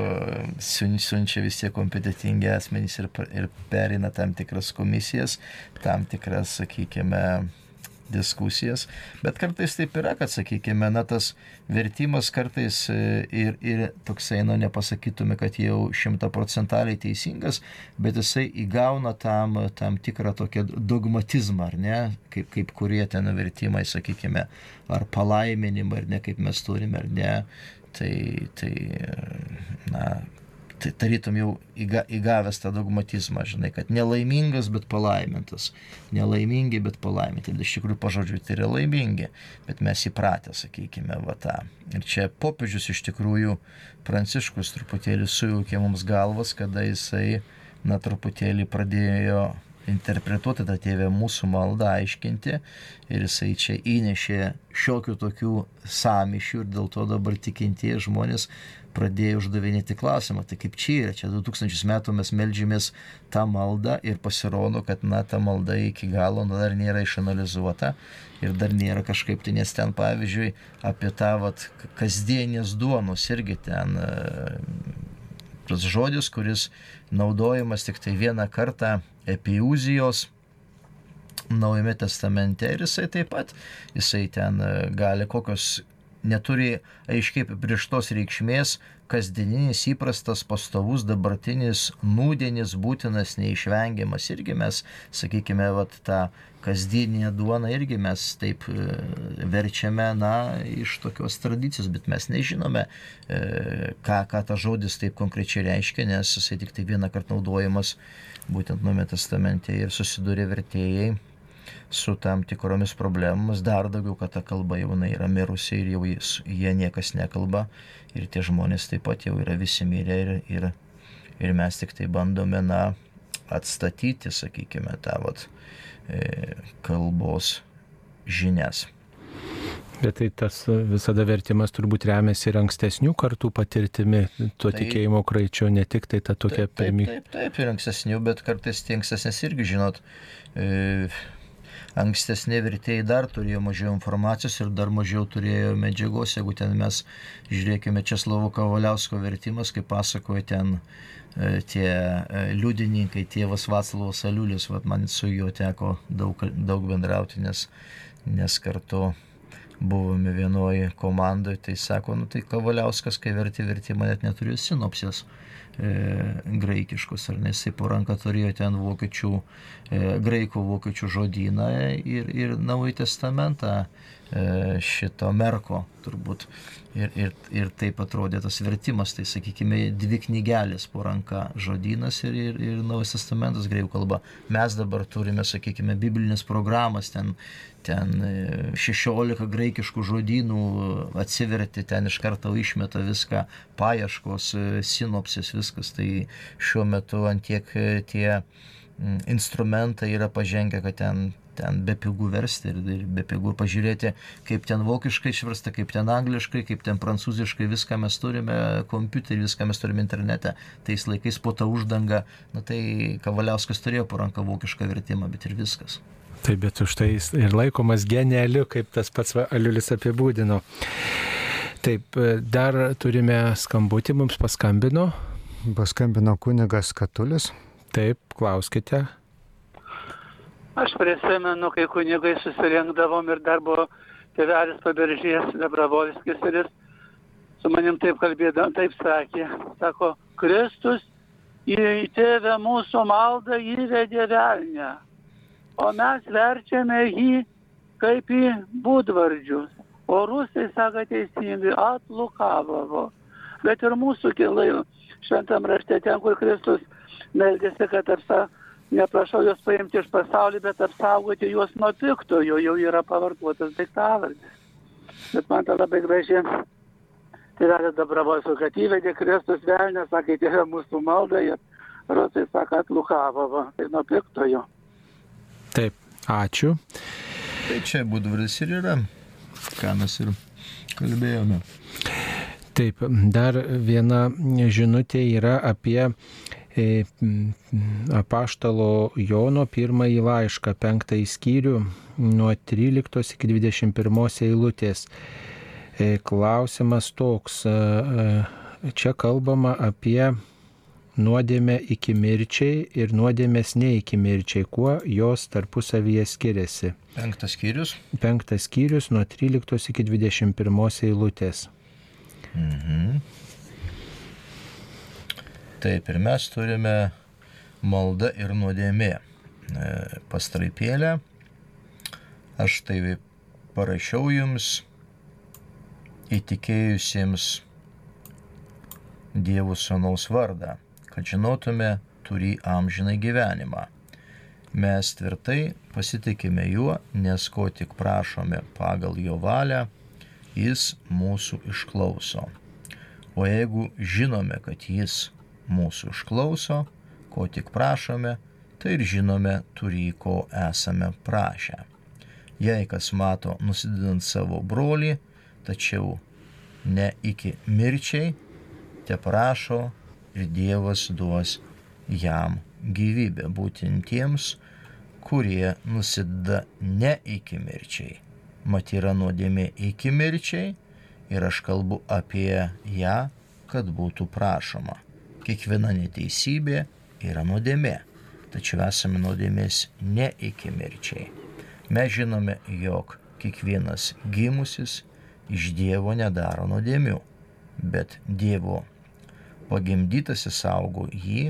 siunčia vis tiek kompetitingi asmenys ir, ir perina tam tikras komisijas, tam tikras, sakykime, diskusijas, bet kartais taip yra, kad, sakykime, na tas vertimas kartais e, ir, ir toksai, nu, nepasakytume, kad jau šimtaprocentaliai teisingas, bet jisai įgauna tam, tam tikrą tokią dogmatizmą, ar ne, kaip, kaip kurie ten vertimai, sakykime, ar palaiminimą, ar ne, kaip mes turime, ar ne. Tai, tai na, tai tarytum jau įga, įgavęs tą dogmatizmą, žinai, kad nelaimingas, bet palaimintas. Nelaimingi, bet palaiminti. Ir iš tikrųjų pažodžiui tai yra laimingi, bet mes įpratę, sakykime, va tą. Ir čia popiežius iš tikrųjų Pranciškus truputėlį sujaukė mums galvas, kada jisai, na, truputėlį pradėjo interpretuoti tą tėvę mūsų maldą, aiškinti ir jisai čia įnešė šiokių tokių samišių ir dėl to dabar tikintieji žmonės pradėjo uždavinėti klausimą, tai kaip čia yra, čia 2000 metų mes melžiamės tą maldą ir pasirodo, kad na ta malda iki galo na, dar nėra išanalizuota ir dar nėra kažkaip tai, nes ten pavyzdžiui apie tą vat, kasdienės duonos irgi ten tas žodis, kuris naudojamas tik tai vieną kartą epiuzijos Naujame testamente ir jisai taip pat, jisai ten gali kokios neturi aiškiai apibrieštos reikšmės, kasdieninis įprastas, pastovus, dabartinis, nūdienis, būtinas, neišvengiamas. Irgi mes, sakykime, vat, tą kasdieninę duoną irgi mes taip e, verčiame, na, iš tokios tradicijos, bet mes nežinome, e, ką, ką ta žodis taip konkrečiai reiškia, nes jisai tik tai vieną kartą naudojamas būtent Nuome testamente ir susidūrė vertėjai su tam tikromis problemomis, dar daugiau, kad ta kalba jau yra mirusi ir jau jie niekas nekalba ir tie žmonės taip pat jau yra visi mirę ir, ir, ir mes tik tai bandome, na, atstatyti, sakykime, tą vat, e, kalbos žinias. Bet tai tas visada vertimas turbūt remiasi ir ankstesnių kartų patirtimi, tuo taip, tikėjimo kraičio, ne tik tai ta tokia pirmi. Taip, taip, taip, ir ankstesnių, bet kartais tie ankstesnės irgi, žinot, e, ankstesni vertėjai dar turėjo mažiau informacijos ir dar mažiau turėjo medžiagos, jeigu ten mes žiūrėkime Česlovo Kavaliausko vertimas, kaip pasakoja ten e, tie e, liudininkai, tėvas Vaclavas Aliulis, man su juo teko daug, daug bendrauti, nes, nes kartu buvome vienoje komandoje, tai sako, nu tai Kavaliauskas, kai verti vertimą, net neturėjo sinopsijos e, graikiškus, ar nes jisai po ranką turėjo ten vokiečių, e, graikų vokiečių žodyną ir, ir Naująjį testamentą šito Merko turbūt. Ir, ir, ir taip atrodė tas vertimas, tai sakykime, dvi knygelės po ranka žodynas ir, ir, ir Naujas testamentas greikų kalba. Mes dabar turime, sakykime, biblinės programas, ten, ten 16 e, graikiškų žodynų atsiverti, ten iš karto išmeta viską, paieškos, e, sinopsis, viskas. Tai šiuo metu antiek e, tie instrumentai yra pažengę, kad ten ten be pigų versti ir, ir be pigų pažiūrėti, kaip ten vokiškai išversta, kaip ten angliškai, kaip ten prancūziškai, viską mes turime kompiuterį, viską mes turime internete. Tais laikais po tą uždangą, na tai Kavaliauskas turėjo po ranką vokišką vertimą, bet ir viskas. Taip, bet už tai jis ir laikomas genialiu, kaip tas pats Aliulis apibūdino. Taip, dar turime skambutį, mums paskambino. Paskambino kunigas Katulis. Taip, klauskite. Aš prisimenu, kai kunigai susirinkdavom ir dar buvo tėvelis paberžės Lebravolskis ir jis su manim taip kalbėdavo, taip sakė, sako, Kristus į tėvę mūsų maldą įvedė velnę, o mes verčiame jį kaip į būdvardžius. O rusai sako teisingai, atlukavo. Bet ir mūsų kilai šventam rašte ten, kur Kristus meldėsi, kad apsa neprašau juos paimti iš pasaulio, bet apsaugoti juos nuo piktojo, jau yra pavartotas daiktavardis. Bet man tai labai graži. Tėvelis Dabravosu, kad įvedė Kristus velnę, sakė, tėvė mūsų malda ir rusai sako, atlukavo, tai nuo piktojo. Taip, ačiū. Tai čia būdvaris ir yra, ką mes ir kalbėjome. Taip, dar viena žinutė yra apie apaštalo Jono pirmąjį laišką, penktąjį skyrių, nuo 13 iki 21 eilutės. E, klausimas toks, e, čia kalbama apie nuodėmę iki mirčiai ir nuodėmės ne iki mirčiai, kuo jos tarpusavyje skiriasi. Penktas skyrius. Penktas skyrius nuo 13 iki 21 eilutės. Mhm. Taip, ir mes turime malda ir nuodėmė e, pastraipėlę. Aš tai parašiau jums įtikėjusiems Dievo Sūnaus vardą, kad žinotume turi amžinai gyvenimą. Mes tvirtai pasitikime juo, nes ko tik prašome pagal jo valią, jis mūsų išklauso. O jeigu žinome, kad jis mūsų išklauso, ko tik prašome, tai ir žinome turį, ko esame prašę. Jei kas mato nusidedant savo brolį, tačiau ne iki mirčiai, te prašo ir Dievas duos jam gyvybę būtent tiems, kurie nusideda ne iki mirčiai. Mat yra nuodėmė iki mirčiai ir aš kalbu apie ją, kad būtų prašoma kiekviena neteisybė yra nuodėmė, tačiau esame nuodėmės ne iki mirčiai. Mes žinome, jog kiekvienas gimusis iš Dievo nedaro nuodėmių, bet Dievo pagimdytasis saugo jį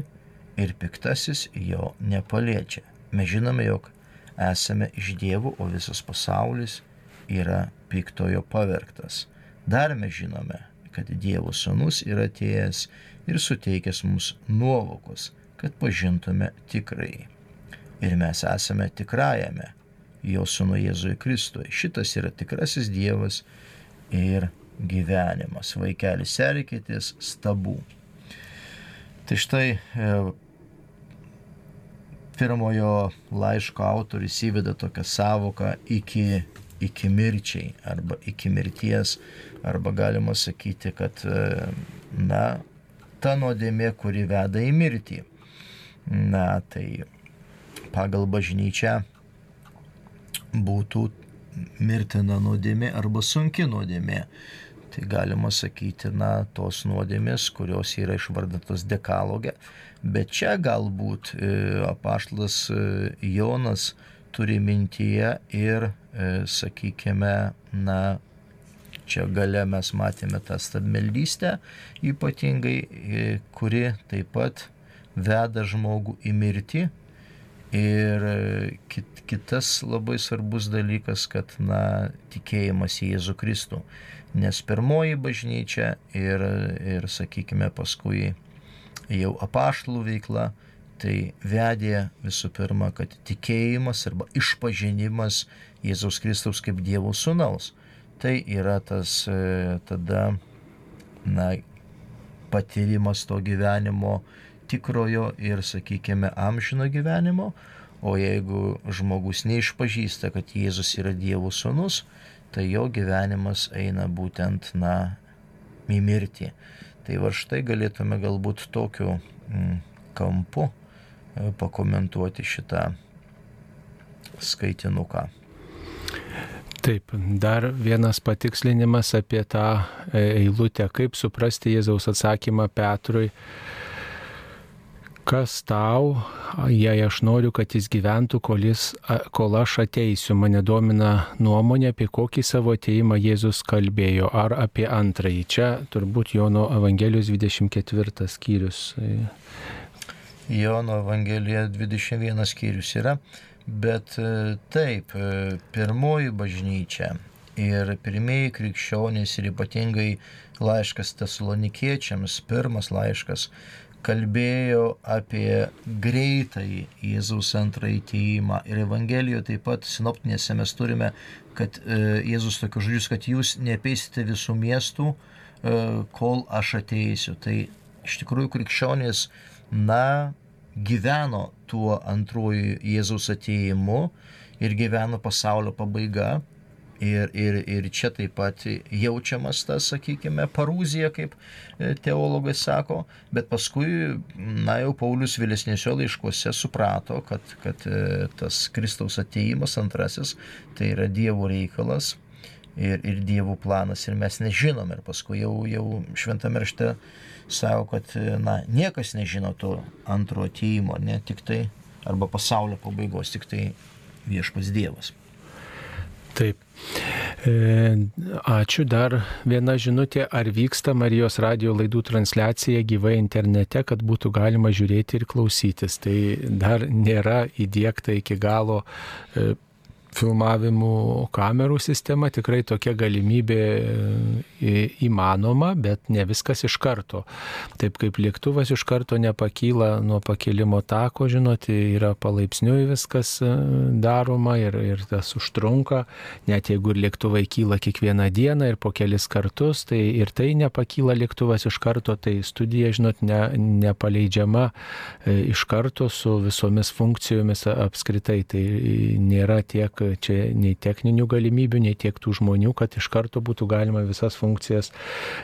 ir piktasis jo nepaliečia. Mes žinome, jog esame iš Dievo, o visas pasaulis yra piktojo pavergtas. Dar mes žinome, kad Dievo sūnus yra atėjęs ir suteikęs mums nuovokos, kad pažintume tikrai. Ir mes esame tikrajame jo sūnų Jėzui Kristui. Šitas yra tikrasis Dievas ir gyvenimas. Vaikelis serkitės stabų. Tai štai e, pirmojo laiško autoris įveda tokią savoką iki, iki mirčiai arba iki mirties, arba galima sakyti, kad e, na, ta nuodėmė, kuri veda į mirtį. Na, tai pagal bažnyčią būtų mirtina nuodėmė arba sunki nuodėmė. Tai galima sakyti, na, tos nuodėmės, kurios yra išvardytos dekalogė. Bet čia galbūt e, apaštlas e, Jonas turi mintyje ir, e, sakykime, na, čia gale mes matėme tą stabmeldystę ypatingai, e, kuri taip pat veda žmogų į mirtį. Ir kit, kitas labai svarbus dalykas, kad, na, tikėjimas į Jėzų Kristų. Nes pirmoji bažnyčia ir, ir sakykime, paskui jau apaštalų veikla, tai vedė visų pirma, kad tikėjimas arba išpažinimas Jėzaus Kristaus kaip Dievo sūnaus. Tai yra tas e, tada, na, patyrimas to gyvenimo tikrojo ir, sakykime, amžino gyvenimo, o jeigu žmogus neišpažįsta, kad Jėzus yra Dievo sūnus, tai jo gyvenimas eina būtent, na, į mirtį. Tai va štai galėtume galbūt tokiu mm, kampu e, pakomentuoti šitą skaitinuką. Taip, dar vienas patikslinimas apie tą e, eilutę, kaip suprasti Jėzaus atsakymą Petrui kas tau, jei aš noriu, kad jis gyventų, kol, jis, kol aš ateisiu. Mane domina nuomonė, apie kokį savo ateimą Jėzus kalbėjo, ar apie antrąjį. Čia turbūt Jono Evangelijos 24 skyrius. Jono Evangelija 21 skyrius yra, bet e, taip, e, pirmoji bažnyčia ir pirmieji krikščionys ir ypatingai laiškas tesalonikiečiams, pirmas laiškas, kalbėjo apie greitąjį Jėzaus antrąjį teimą. Ir Evangelijoje taip pat sinoptinėse mes turime, kad e, Jėzus tokius žodžius, kad jūs nepeisite visų miestų, e, kol aš ateisiu. Tai iš tikrųjų krikščionys, na, gyveno tuo antruoju Jėzaus ateimu ir gyveno pasaulio pabaiga. Ir, ir, ir čia taip pat jaučiamas tas, sakykime, parūzija, kaip e, teologai sako, bet paskui, na jau Paulius vėlesnėse laiškuose suprato, kad, kad e, tas Kristaus ateimas antrasis tai yra Dievo reikalas ir, ir Dievo planas. Ir mes nežinom. Ir paskui jau, jau šventame rašte sako, kad na, niekas nežino to antro ateimo, ne tik tai, arba pasaulio pabaigos, tik tai viešpas Dievas. Taip. E, ačiū. Dar viena žinutė, ar vyksta Marijos radio laidų transliacija gyvai internete, kad būtų galima žiūrėti ir klausytis. Tai dar nėra įdėkta iki galo e, filmavimų kamerų sistema tikrai tokia galimybė e, įmanoma, bet ne viskas iš karto. Taip kaip lėktuvas iš karto nepakyla nuo pakilimo tako, žinot, yra palaipsniui viskas e, daroma ir, ir tas užtrunka, net jeigu ir lėktuvai kyla kiekvieną dieną ir po kelis kartus, tai ir tai nepakyla lėktuvas iš karto, tai studija, žinot, ne, nepaleidžiama e, iš karto su visomis funkcijomis apskritai. Tai nėra tiek čia nei techninių galimybių, nei tiek tų žmonių, kad iš karto būtų galima visas funkcijas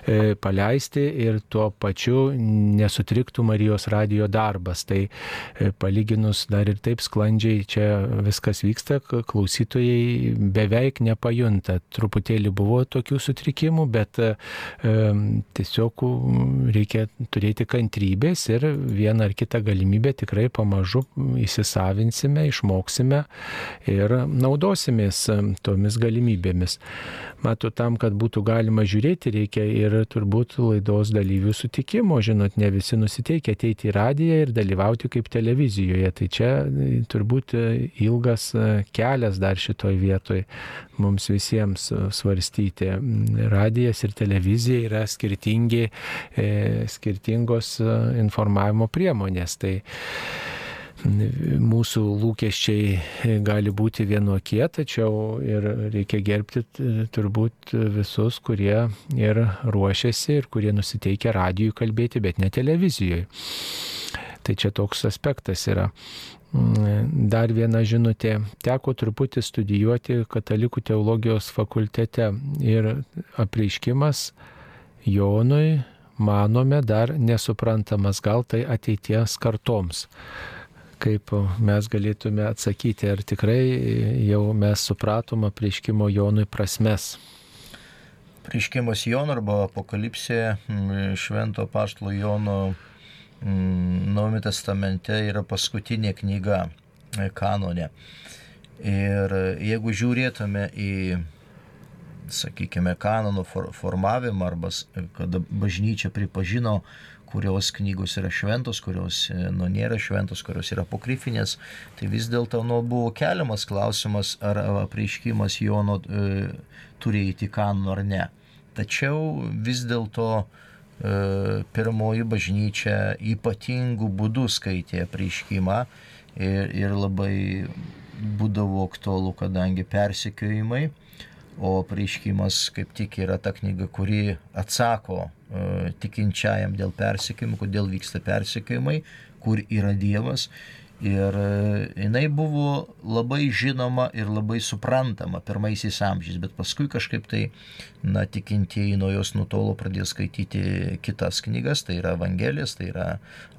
e, paleisti ir tuo pačiu nesutriktų Marijos radio darbas. Tai e, palyginus dar ir taip sklandžiai čia viskas vyksta, klausytojai beveik nepajunta. Truputėlį buvo tokių sutrikimų, bet e, tiesiog reikia turėti kantrybės ir vieną ar kitą galimybę tikrai pamažu įsisavinsime, išmoksime ir naudosimės tomis galimybėmis. Mato, tam, kad būtų galima žiūrėti, reikia ir turbūt laidos dalyvių sutikimo. Žinot, ne visi nusiteikia ateiti į radiją ir dalyvauti kaip televizijoje. Tai čia e, turbūt e, ilgas e, kelias dar šitoj vietoj mums visiems svarstyti. Radijas ir televizija yra skirtingi, skirtingos informavimo priemonės. Tai mūsų lūkesčiai gali būti vienokie, tačiau ir reikia gerbti turbūt visus, kurie ir ruošiasi ir kurie nusiteikia radijui kalbėti, bet ne televizijoje. Tai čia toks aspektas yra. Dar viena žinutė. Teko truputį studijuoti katalikų teologijos fakultete ir apreiškimas Jonui, manome, dar nesuprantamas, gal tai ateities kartoms kaip mes galėtume atsakyti, ar tikrai jau mes supratom apriškimo Jonui prasmes. Prieškimas Jono arba apokalipsė švento paštalo Jono Naujame testamente yra paskutinė knyga e, kanone. Ir jeigu žiūrėtume į, sakykime, kanonų formavimą arba kada bažnyčia pripažino, kurios knygos yra šventos, kurios nu, nėra šventos, kurios yra apokrifinės, tai vis dėlto nu, buvo keliamas klausimas, ar apreiškimas Jono e, turi įti kanonų ar ne. Tačiau vis dėlto e, pirmoji bažnyčia ypatingų būdų skaitė apreiškimą ir, ir labai būdavo aktualu, kadangi persekiojimai, o prieškimas kaip tik yra ta knyga, kuri atsako e, tikinčiajam dėl persekiojimų, kodėl vyksta persekiojimai, kur yra Dievas Ir e, jinai buvo labai žinoma ir labai suprantama pirmaisiais amžiais, bet paskui kažkaip tai, na, tikintieji nuo jos nutolo pradėjo skaityti kitas knygas, tai yra Evangelijas, tai yra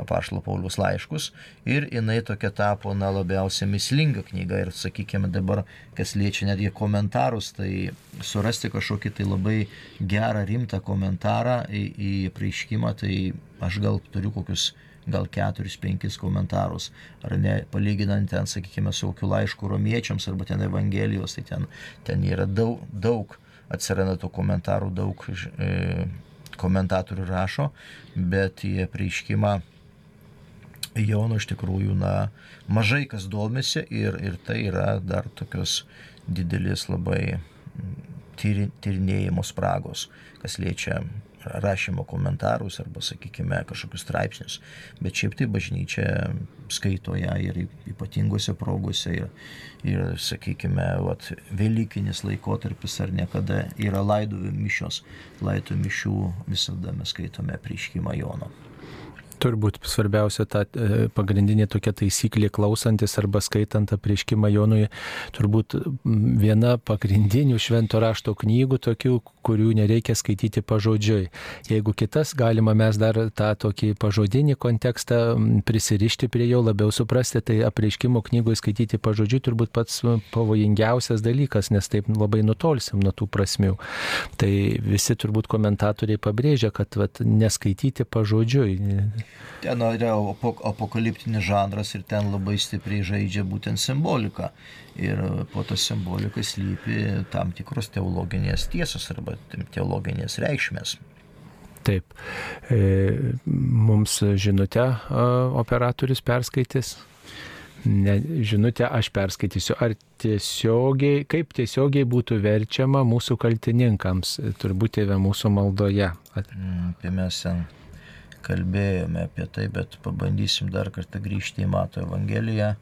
Apaštalo Paulius laiškus. Ir jinai tokia tapo, na, labiausiai mislinga knyga. Ir, sakykime, dabar, kas liečia netgi komentarus, tai surasti kažkokį tai labai gerą, rimtą komentarą į, į prieškimą, tai aš gal turiu kokius gal keturis, penkis komentarus, ar ne, palyginant ten, sakykime, su kokiu laišku romiečiams arba ten Evangelijos, tai ten, ten yra daug, daug atsiranda tų komentarų, daug e, komentatorių rašo, bet į prieiškimą Jono iš tikrųjų, na, mažai kas domisi ir, ir tai yra dar tokios didelis labai tyri, tyrinėjimo spragos, kas liečia rašymo komentarus arba, sakykime, kažkokius straipsnius. Bet šiaip tai bažnyčia skaito ją ir ypatingose progose ir, ir sakykime, vat, Velykinis laikotarpis ar niekada yra laidovių mišios. Laidų mišių visada mes skaitome prieškimą Jono. Turbūt svarbiausia ta e, pagrindinė tokia taisyklė klausantis arba skaitant apriškimą Jonui, turbūt viena pagrindinių švento rašto knygų tokių, kurių nereikia skaityti pažodžiui. Jeigu kitas, galima mes dar tą tokį pažodinį kontekstą prisirišti prie jo, labiau suprasti, tai apriškimo knygoje skaityti pažodžiui turbūt pats pavojingiausias dalykas, nes taip labai nutolsim nuo tų prasmių. Tai visi turbūt komentatoriai pabrėžia, kad vat, neskaityti pažodžiui Ten yra apokaliptinis žanras ir ten labai stipriai žaidžia būtent simbolika. Ir po to simbolika slypi tam tikros teologinės tiesos arba teologinės reikšmės. Taip. E, mums žinutę operatorius perskaitys. Ne, žinutę aš perskaitysiu. Ar tiesiogiai, kaip tiesiogiai būtų verčiama mūsų kaltininkams, turbūt tėvė mūsų maldoje? Mm, tai mes ten kalbėjome apie tai, bet pabandysim dar kartą grįžti į Mato Evangeliją.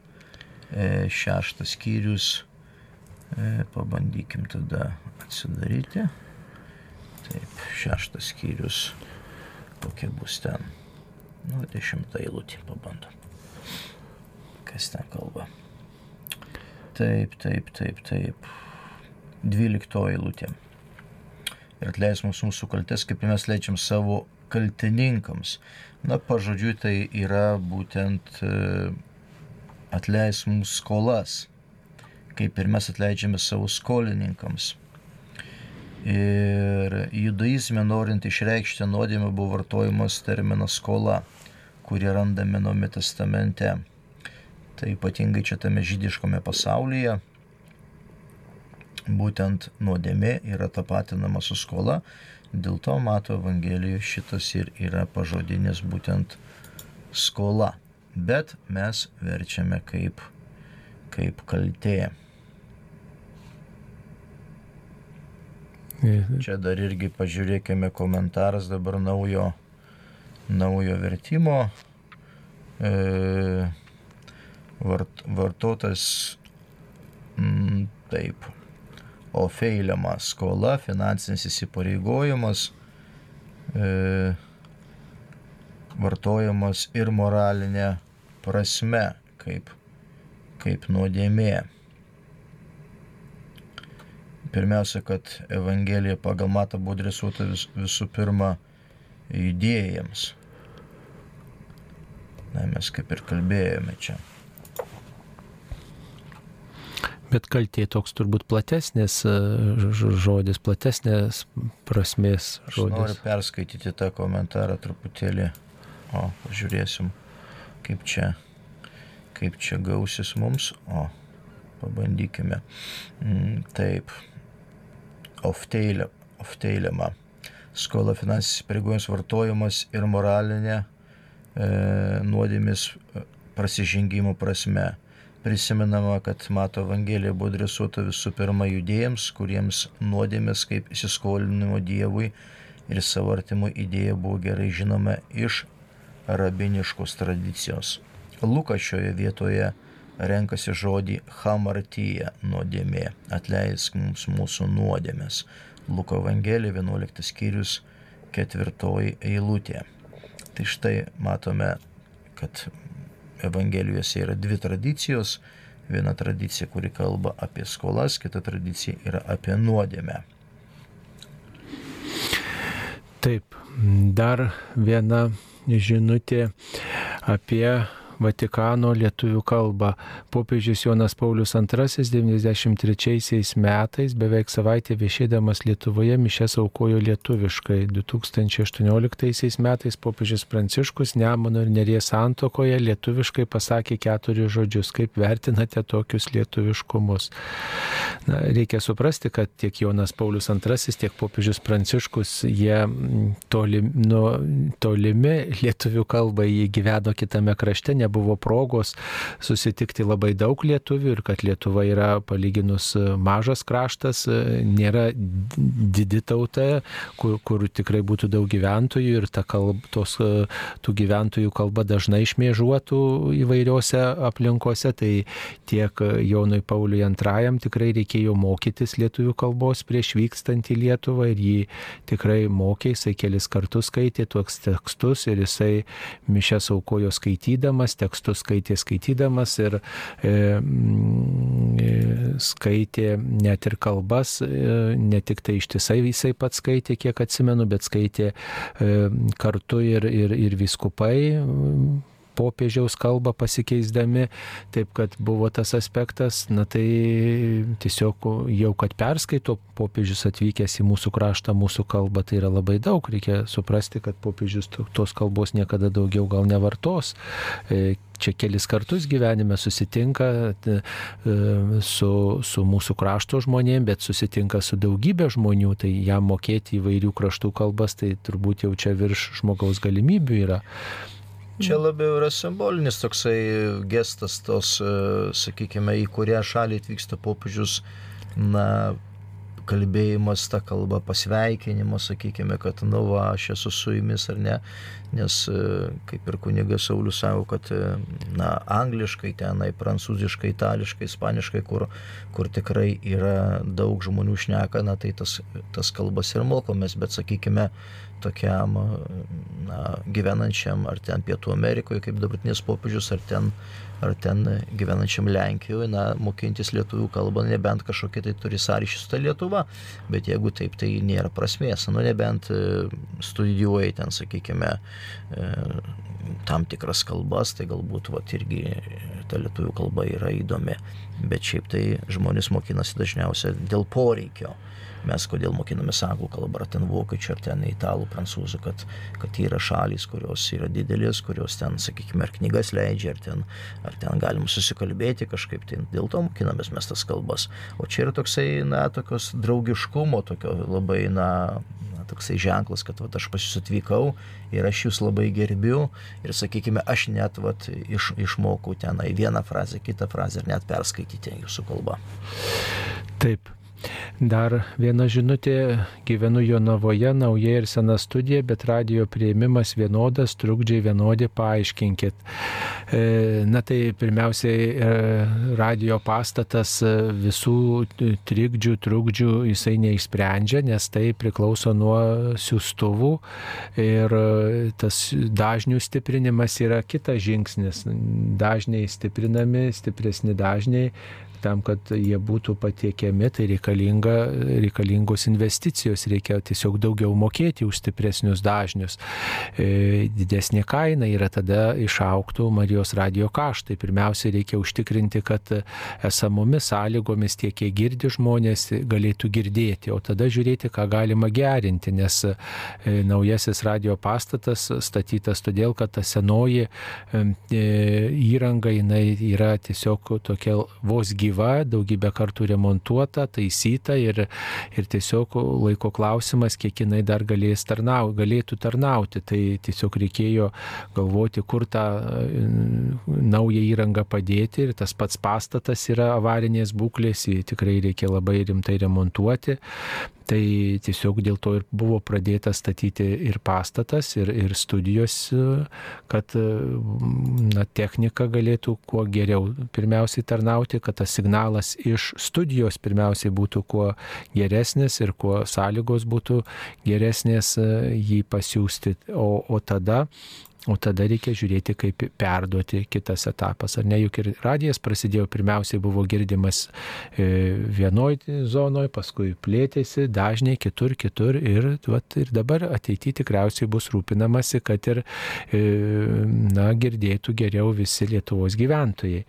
E, šeštas skyrius. E, pabandykim tada atsidaryti. Taip, šeštas skyrius. Kokia bus ten? Nu, dešimtą eilutį pabandom. Kas ten kalba? Taip, taip, taip, taip. Dvylikto eilutė. Ir atleis mums mūsų kaltes, kaip mes leidžiam savo kaltininkams. Na, pažodžiui, tai yra būtent e, atleis mums skolas, kaip ir mes atleidžiame savo skolininkams. Ir judaizme norint išreikšti nuodėmę buvo vartojamas terminas skola, kurį randame Naujame testamente. Tai ypatingai čia tame žydiškame pasaulyje būtent nuodėmė yra tapatinama su skola, Dėl to mato Evangelijoje šitas ir yra pažodinis būtent skola. Bet mes verčiame kaip, kaip kaltė. Čia dar irgi pažiūrėkime komentaras dabar naujo, naujo vertimo. E, vart, vartotas m, taip o feiliama skola, finansinis įsipareigojimas e, vartojamas ir moralinė prasme, kaip, kaip nuodėmė. Pirmiausia, kad Evangelija pagal matą buvo adresuota vis, visų pirma judėjams. Na, mes kaip ir kalbėjome čia. Bet kaltė toks turbūt platesnis e, žodis, platesnės prasmės žodis. Aš noriu perskaityti tą komentarą truputėlį. O, pažiūrėsim, kaip čia, kaip čia gausis mums. O, pabandykime. Mm, taip, ofteilė, ofteilėma. Skola finansinis įpareigojimas vartojimas ir moralinė e, nuodėmis prasižengimo prasme. Prisimenama, kad Mato Evangelija buvo adresuota visų pirma judėjams, kuriems nuodėmės kaip įsiskolinimo Dievui ir savo artimo idėja buvo gerai žinoma iš rabiniškos tradicijos. Lukas šioje vietoje renkasi žodį hamartyje nuodėmė, atleisk mums mūsų nuodėmės. Luko Evangelija 11 skyrius 4 eilutė. Tai štai matome, kad Evangelijose yra dvi tradicijos. Viena tradicija, kuri kalba apie skolas, kita tradicija yra apie nuodėmę. Taip, dar viena žinutė apie Vatikano lietuvių kalbą. Popiežius Jonas Paulius II 93 metais beveik savaitę viešėdamas Lietuvoje mišes aukojo lietuviškai. 2018 metais popiežius Pranciškus Nemono ir Neries santokoje lietuviškai pasakė keturis žodžius. Kaip vertinate tokius lietuviškumus? Na, reikia suprasti, kad tiek Jonas Paulius II, tiek popiežius Pranciškus, jie tolimi, nu, tolimi lietuvių kalbai, jie gyveno kitame krašte, nebuvo progos susitikti labai daug lietuvių ir kad Lietuva yra palyginus mažas kraštas, nėra didi tauta, kur, kur tikrai būtų daug gyventojų ir ta kalb, tos, tų gyventojų kalba dažnai išmėžuotų įvairiose aplinkose, tai tiek Jonui Pauliui II tikrai reikėjo mokytis lietuvių kalbos prieš vykstant į Lietuvą ir jį tikrai mokė, jisai kelis kartus skaitė tuos tekstus ir jisai mišęs aukojo skaitydamas, skaitęs, tekstus skaitė skaitydamas ir e, e, skaitė net ir kalbas, e, ne tik tai ištisai jisai pats skaitė, kiek atsimenu, bet skaitė e, kartu ir, ir, ir viskupai popiežiaus kalbą pasikeisdami, taip kad buvo tas aspektas, na tai tiesiog jau, kad perskaito popiežius atvykęs į mūsų kraštą, mūsų kalbą, tai yra labai daug, reikia suprasti, kad popiežius tos kalbos niekada daugiau gal nevartos. E, čia kelis kartus gyvenime susitinka e, su, su mūsų krašto žmonėm, bet susitinka su daugybė žmonių, tai jam mokėti įvairių kraštų kalbas, tai turbūt jau čia virš žmogaus galimybių yra. Čia labiau yra simbolinis toksai gestas tos, e, sakykime, į kurią šalį atvyksta popiežius, na, kalbėjimas tą kalbą, pasveikinimas, sakykime, kad, nu, va, aš esu su jumis ar ne, nes, e, kaip ir kunigas Saulis savo, kad, e, na, angliškai tenai, prancūziškai, itališkai, ispaniškai, kur, kur tikrai yra daug žmonių šneka, na, tai tas, tas kalbas ir mokomės, bet, sakykime, tokiam na, gyvenančiam ar ten Pietų Amerikoje, kaip dabartinis popiežius, ar ten ar ten gyvenančiam Lenkijoje, na, mokintis lietuvių kalbą, nebent kažkokie tai turi sąryšį su ta Lietuva, bet jeigu taip, tai nėra prasmės, nu, nebent e, studijuoji ten, sakykime, e, tam tikras kalbas, tai galbūt vat, irgi ta lietuvių kalba yra įdomi, bet šiaip tai žmonės mokinasi dažniausiai dėl poreikio mes kodėl mokinamės anglų kalbą, ar ten vokiečių, ar ten italų, prancūzų, kad, kad yra šalys, kurios yra didelės, kurios ten, sakykime, ar knygas leidžia, ar ten, ar ten galim susikalbėti kažkaip, tai dėl to mokinamės mes tas kalbas. O čia yra toksai, na, tokios draugiškumo, tokio labai, na, toksai ženklas, kad va, aš pas jūs atvykau ir aš jūs labai gerbiu ir, sakykime, aš net va, iš, išmokau tenai vieną frazę, kitą frazę ir net perskaityti jūsų kalbą. Taip, Dar viena žinutė, gyvenu Jonavoje, nauja ir sena studija, bet radio prieimimas vienodas, trukdžiai vienodi, paaiškinkit. E, na tai pirmiausiai e, radio pastatas e, visų trikdžių, trukdžių jisai neišsprendžia, nes tai priklauso nuo siūstuvų ir tas dažnių stiprinimas yra kitas žingsnis. Dažniai stiprinami, stipresni dažniai tam, kad jie būtų patiekiami, tai reikalinga, reikalingos investicijos, reikia tiesiog daugiau mokėti už stipresnius dažnius. E, didesnė kaina yra tada išauktų Marijos radio kaštai. Pirmiausia, reikia užtikrinti, kad esamomis sąlygomis tie, kiek girdi žmonės, galėtų girdėti, o tada žiūrėti, ką galima gerinti, nes e, naujasis radio pastatas statytas todėl, kad ta senoji e, įranga jinai yra tiesiog tokia vos gyva gyva, daugybę kartų remontuota, taisyta ir, ir tiesiog laiko klausimas, kiek jinai dar tarnau, galėtų tarnauti. Tai tiesiog reikėjo galvoti, kur tą naują įrangą padėti ir tas pats pastatas yra avarinės būklės, jį tikrai reikia labai rimtai remontuoti. Tai tiesiog dėl to ir buvo pradėta statyti ir pastatas, ir, ir studijos, kad na, technika galėtų kuo geriau pirmiausiai tarnauti, kad tas signalas iš studijos pirmiausiai būtų kuo geresnis ir kuo sąlygos būtų geresnės jį pasiūsti. O, o tada O tada reikia žiūrėti, kaip perduoti kitas etapas. Ar ne, juk ir radijas prasidėjo, pirmiausiai buvo girdimas e, vienoje zonoje, paskui plėtėsi, dažniai kitur, kitur ir, vat, ir dabar ateityje tikriausiai bus rūpinamasi, kad ir e, na, girdėtų geriau visi Lietuvos gyventojai.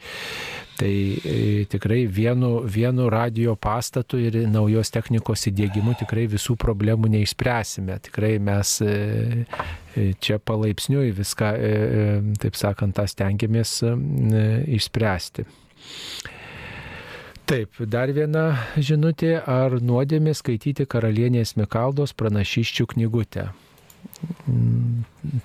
Tai e, tikrai vienu, vienu radio pastatu ir naujos technikos įdėgymu tikrai visų problemų neišspręsime. Tikrai mes čia palaipsniui viską, taip sakant, tą stengiamės išspręsti. Taip, dar viena žinutė, ar nuodėmė skaityti karalienės Mikaldos pranašiščių knygutę.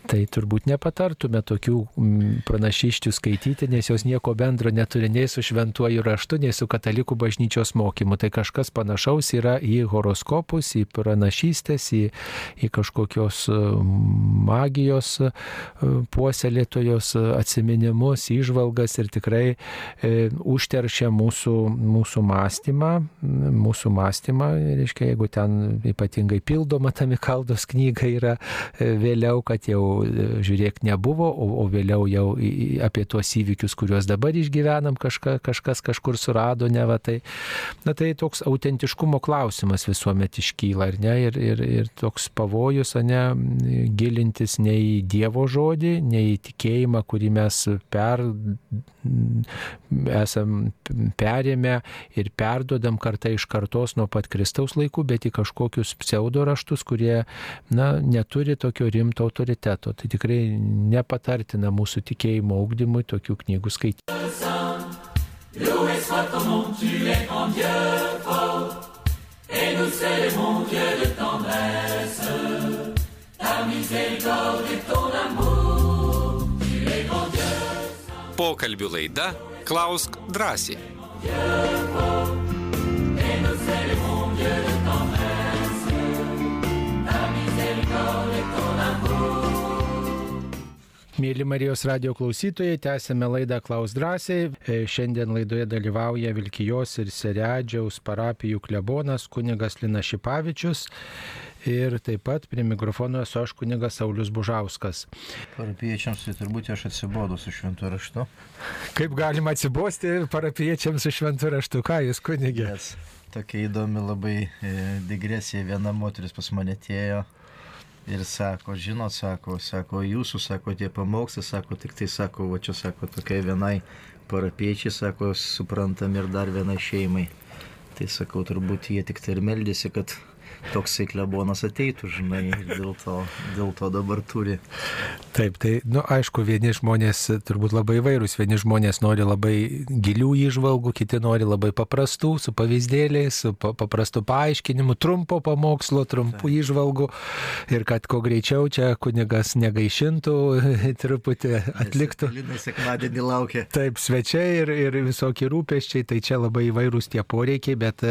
Tai turbūt nepatartume tokių mm, pranašiščių skaityti, nes jos nieko bendro neturi nei su šventuoju raštu, nei su katalikų bažnyčios mokymu. Tai kažkas panašaus yra į horoskopus, į pranašystės, į, į kažkokios e, magijos e, puoselėtojos atsiminimus, įžvalgas ir tikrai e, užteršia mūsų, mūsų mąstymą. Mūsų mąstymą, reiškia, jeigu ten ypatingai pildoma ta Mikaldos knyga yra vėliau, kad jau e, žiūrėk nebuvo, o, o vėliau jau apie tuos įvykius, kuriuos dabar išgyvenam, kažka, kažkas kažkur surado, ne va tai. Na tai toks autentiškumo klausimas visuomet iškyla, ar ne? Ir, ir, ir toks pavojus, ar ne, gilintis ne į Dievo žodį, ne į tikėjimą, kurį mes per, esam perėmę ir perdodam kartą iš kartos nuo pat Kristaus laikų, bet į kažkokius pseudo raštus, kurie, na, neturi tokio rimto autoriteto. Tai tikrai nepatartina mūsų tikėjimo augdymui tokių knygų skaityti. Es grand Dieu fort, et nous célébrons Dieu de tendresse, ta miséricorde Mėly Marijos radio klausytojai, tęsėme laidą Klaus drąsiai. E, šiandien laidoje dalyvauja Vilkijos ir Seredžiaus parapijų klebonas kunigas Lina Šipavičius. Ir taip pat prie mikrofono esu aš kunigas Saulis Bužauskas. Parapiečiams tai turbūt aš atsibodu su šventu raštu. Kaip galima atsibosti parapiečiams su šventu raštu? Ką jūs kunigė? Yes. Tokia įdomi labai e, digresija. Viena moteris pas mane atėjo Ir sako, žinot, sako, sako, jūsų, sako, tie pamokslai, sako, tik tai, sako, va čia, sako, tokiai vienai parapiečiai, sako, suprantam ir dar vienai šeimai. Tai sakau, turbūt jie tik tai ir meldėsi, kad toksai klebonas ateitų, žinai, ir dėl to, dėl to dabar turi. Taip, tai, na, nu, aišku, vieni žmonės turbūt labai vairūs, vieni žmonės nori labai gilių įžvalgų, kiti nori labai paprastų, su pavyzdėliais, su paprastu paaiškinimu, trumpo pamokslo, trumpų Taip. įžvalgų ir kad kuo greičiau čia kunigas negaišintų, truputį atliktų. Sekmadienį laukia. Taip, svečiai ir, ir visokie rūpeščiai, tai čia labai įvairūs tie poreikiai, bet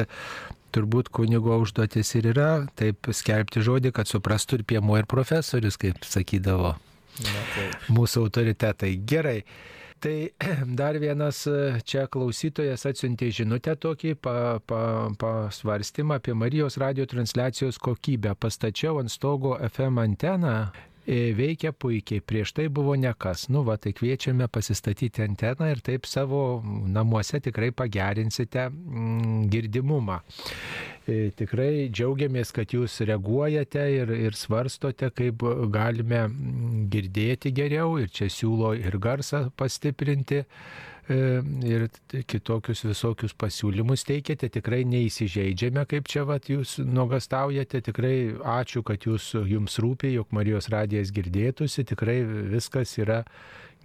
turbūt kunigo užduotis ir yra taip skelbti žodį, kad suprastų ir piemuo ir profesorius, kaip sakydavo Na, taip. mūsų autoritetai. Gerai. Tai dar vienas čia klausytojas atsiuntė žinutę tokį pa, pa, pasvarstymą apie Marijos radio transliacijos kokybę. Pastačiau ant stogo FM anteną E, veikia puikiai, prieš tai buvo nekas. Nu, va, tai kviečiame pasistatyti anteną ir taip savo namuose tikrai pagerinsite mm, girdimumą. E, tikrai džiaugiamės, kad jūs reaguojate ir, ir svarstote, kaip galime mm, girdėti geriau ir čia siūlo ir garsą pastiprinti. E, ir kitokius visokius pasiūlymus teikiate, tikrai neįsižeidžiame, kaip čia vat, jūs nuogastaujate, tikrai ačiū, kad jūs, jums rūpi, jog Marijos radijas girdėtųsi, tikrai viskas yra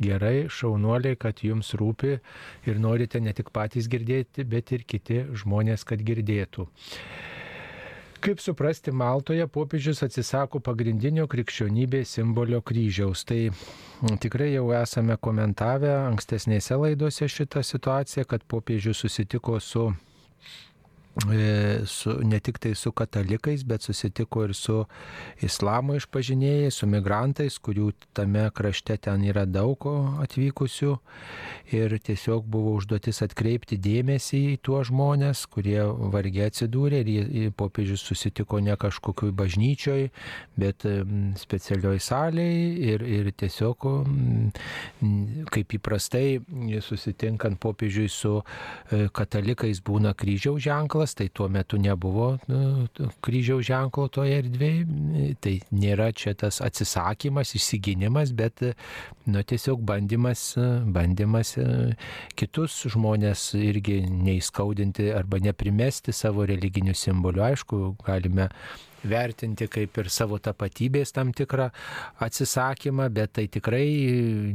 gerai, šaunuoliai, kad jums rūpi ir norite ne tik patys girdėti, bet ir kiti žmonės, kad girdėtų. Kaip suprasti, Maltoje popiežius atsisako pagrindinio krikščionybės simbolio kryžiaus. Tai tikrai jau esame komentavę ankstesnėse laidose šitą situaciją, kad popiežius susitiko su su, ne tik tai su katalikais, bet susitiko ir su islamo išpažinėjais, su migrantais, kurių tame krašte ten yra daug atvykusių. Ir tiesiog buvo užduotis atkreipti dėmesį į tuos žmonės, kurie vargiai atsidūrė ir popiežius susitiko ne kažkokioj bažnyčioj, bet specialioj salėje ir, ir tiesiog, kaip įprastai, susitinkant popiežiui su e, katalikais būna kryžiaus ženklas ženklas, tai tuo metu nebuvo nu, kryžiaus ženklo toje erdvėje, tai nėra čia tas atsisakymas, išsiginimas, bet nu, tiesiog bandymas, bandymas e, kitus žmonės irgi neįskaudinti arba neprimesti savo religinių simbolių. Aišku, galime vertinti kaip ir savo tapatybės tam tikrą atsisakymą, bet tai tikrai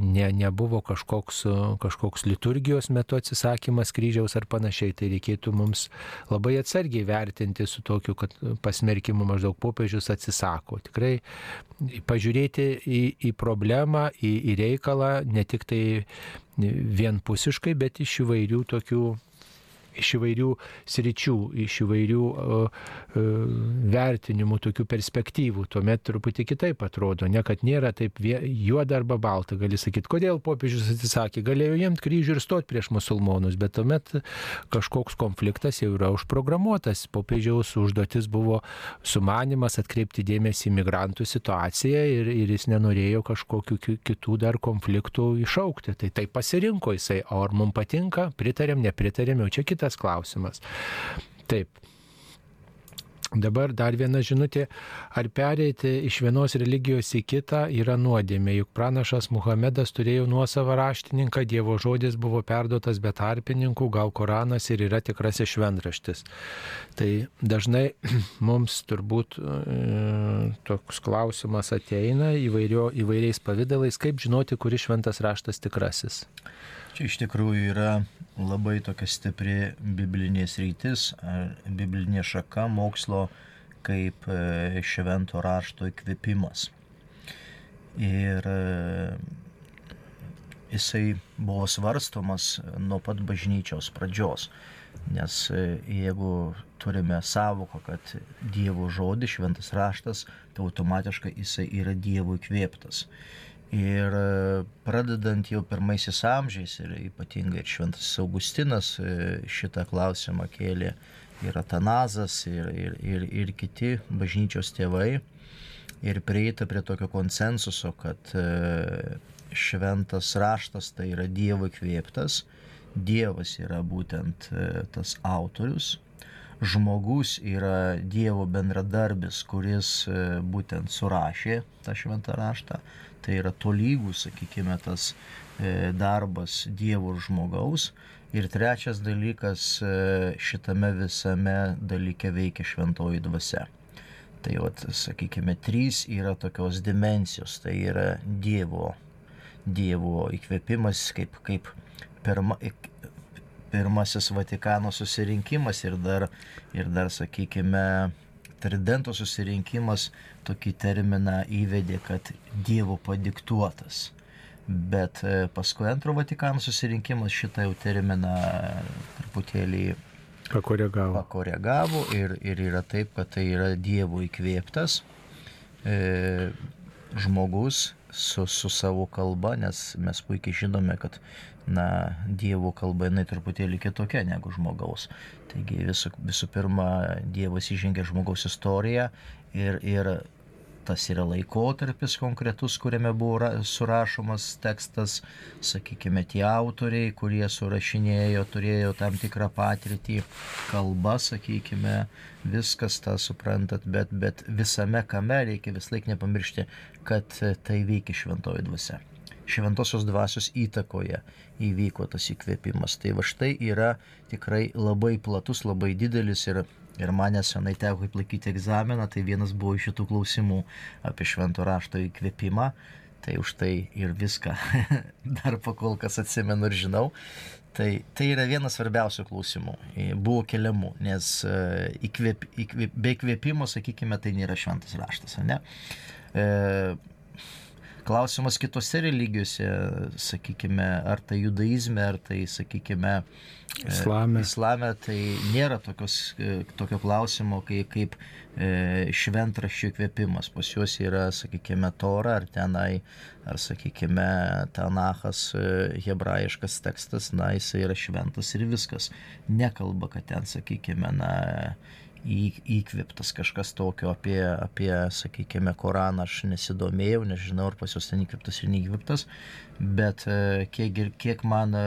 ne, nebuvo kažkoks, kažkoks liturgijos metu atsisakymas kryžiaus ar panašiai. Tai reikėtų mums labai atsargiai vertinti su tokiu, kad pasmerkimu maždaug popiežius atsisako. Tikrai pažiūrėti į, į problemą, į, į reikalą ne tik tai vienpusiškai, bet iš įvairių tokių iš įvairių sričių, iš įvairių uh, uh, vertinimų, tokių perspektyvų. Tuomet truputį kitaip atrodo, ne kad nėra taip juoda arba balta. Gali sakyti, kodėl popiežius atsisakė, galėjo jiems kryžių ir stoti prieš musulmonus, bet tuomet kažkoks konfliktas jau yra užprogramuotas. Popiežiaus užduotis buvo sumanimas atkreipti dėmesį į migrantų situaciją ir, ir jis nenorėjo kažkokių kitų dar konfliktų išaukti. Tai tai pasirinko jisai, o ar mums patinka, pritarėm, nepritarėm, jau čia kitas kitas klausimas. Taip. Dabar dar viena žinutė, ar pereiti iš vienos religijos į kitą yra nuodėmė, juk pranašas Muhamedas turėjo nuosavą raštininką, Dievo žodis buvo perduotas be tarpininkų, gal Koranas ir yra tikrasis šventraštis. Tai dažnai mums turbūt e, toks klausimas ateina įvairio, įvairiais pavydalais, kaip žinoti, kuris šventas raštas tikrasis. Čia iš tikrųjų yra labai tokia stipri biblinės rytis, biblinė šaka mokslo kaip e, švento rašto įkvėpimas. Ir e, jisai buvo svarstomas nuo pat bažnyčios pradžios. Nes e, jeigu turime savoką, kad Dievo žodis, šventas raštas, tai automatiškai jisai yra Dievo įkvėptas. Ir e, pradedant jau pirmaisiais amžiais ir ypatingai ir Šventas Augustinas e, šitą klausimą kėlė ir Atanazas, ir, ir, ir, ir kiti bažnyčios tėvai. Ir prieita prie tokio konsensuso, kad e, šventas raštas tai yra Dievo įkvėptas, Dievas yra būtent tas autorius, žmogus yra Dievo bendradarbis, kuris būtent surašė tą šventą raštą tai yra tolygus, sakykime, tas e, darbas Dievo ir žmogaus. Ir trečias dalykas, e, šitame visame dalyke veikia šventoji dvasia. Tai, vat, sakykime, trys yra tokios dimensijos. Tai yra Dievo, dievo įkvėpimas, kaip, kaip pirma, pirmasis Vatikano susirinkimas ir dar, ir dar sakykime, Tridento susirinkimas tokį terminą įvedė, kad Dievo padiktuotas. Bet e, paskui antro Vatikano susirinkimas šitą jau terminą truputėlį pakoregavo. pakoregavo ir, ir yra taip, kad tai yra Dievo įkvėptas e, žmogus su, su savo kalba, nes mes puikiai žinome, kad na, Dievo kalba jinai truputėlį kitokia negu žmogaus. Taigi visų, visų pirma, Dievas įžengia žmogaus istoriją ir, ir tas yra laikotarpis konkretus, kuriame buvo surašomas tekstas, sakykime, tie autoriai, kurie surašinėjo, turėjo tam tikrą patirtį, kalba, sakykime, viskas tą suprantat, bet, bet visame kame reikia vis laik nepamiršti, kad tai veikia šventoji dvasia šventosios dvasios įtakoje įvyko tas įkvėpimas. Tai va štai yra tikrai labai platus, labai didelis ir, ir mane senai teko įplaikyti egzaminą, tai vienas buvo iš šitų klausimų apie švento rašto įkvėpimą. Tai už tai ir viską dar pakol kas atsimenu ir žinau. Tai, tai yra vienas svarbiausių klausimų. Buvo keliamų, nes įkvėp, įkvėp, be įkvėpimo, sakykime, tai nėra šventas raštas, ne? E, klausimas kitose religijose, sakykime, ar tai judaizme, ar tai, sakykime, islame. Islame tai nėra tokios, tokio klausimo kaip, kaip e, šventraščių įkvėpimas. Pas juos yra, sakykime, Tora, ar tenai, ar, sakykime, Tanachas, e, hebrajiškas tekstas, na, jis yra šventas ir viskas. Nekalba, kad ten, sakykime, na, įkvėptas kažkas tokio apie, apie, sakykime, Koraną aš nesidomėjau, nežinau, ar pas juos ten įkvėptas ir neįkvėptas, bet e, kiek, kiek man e,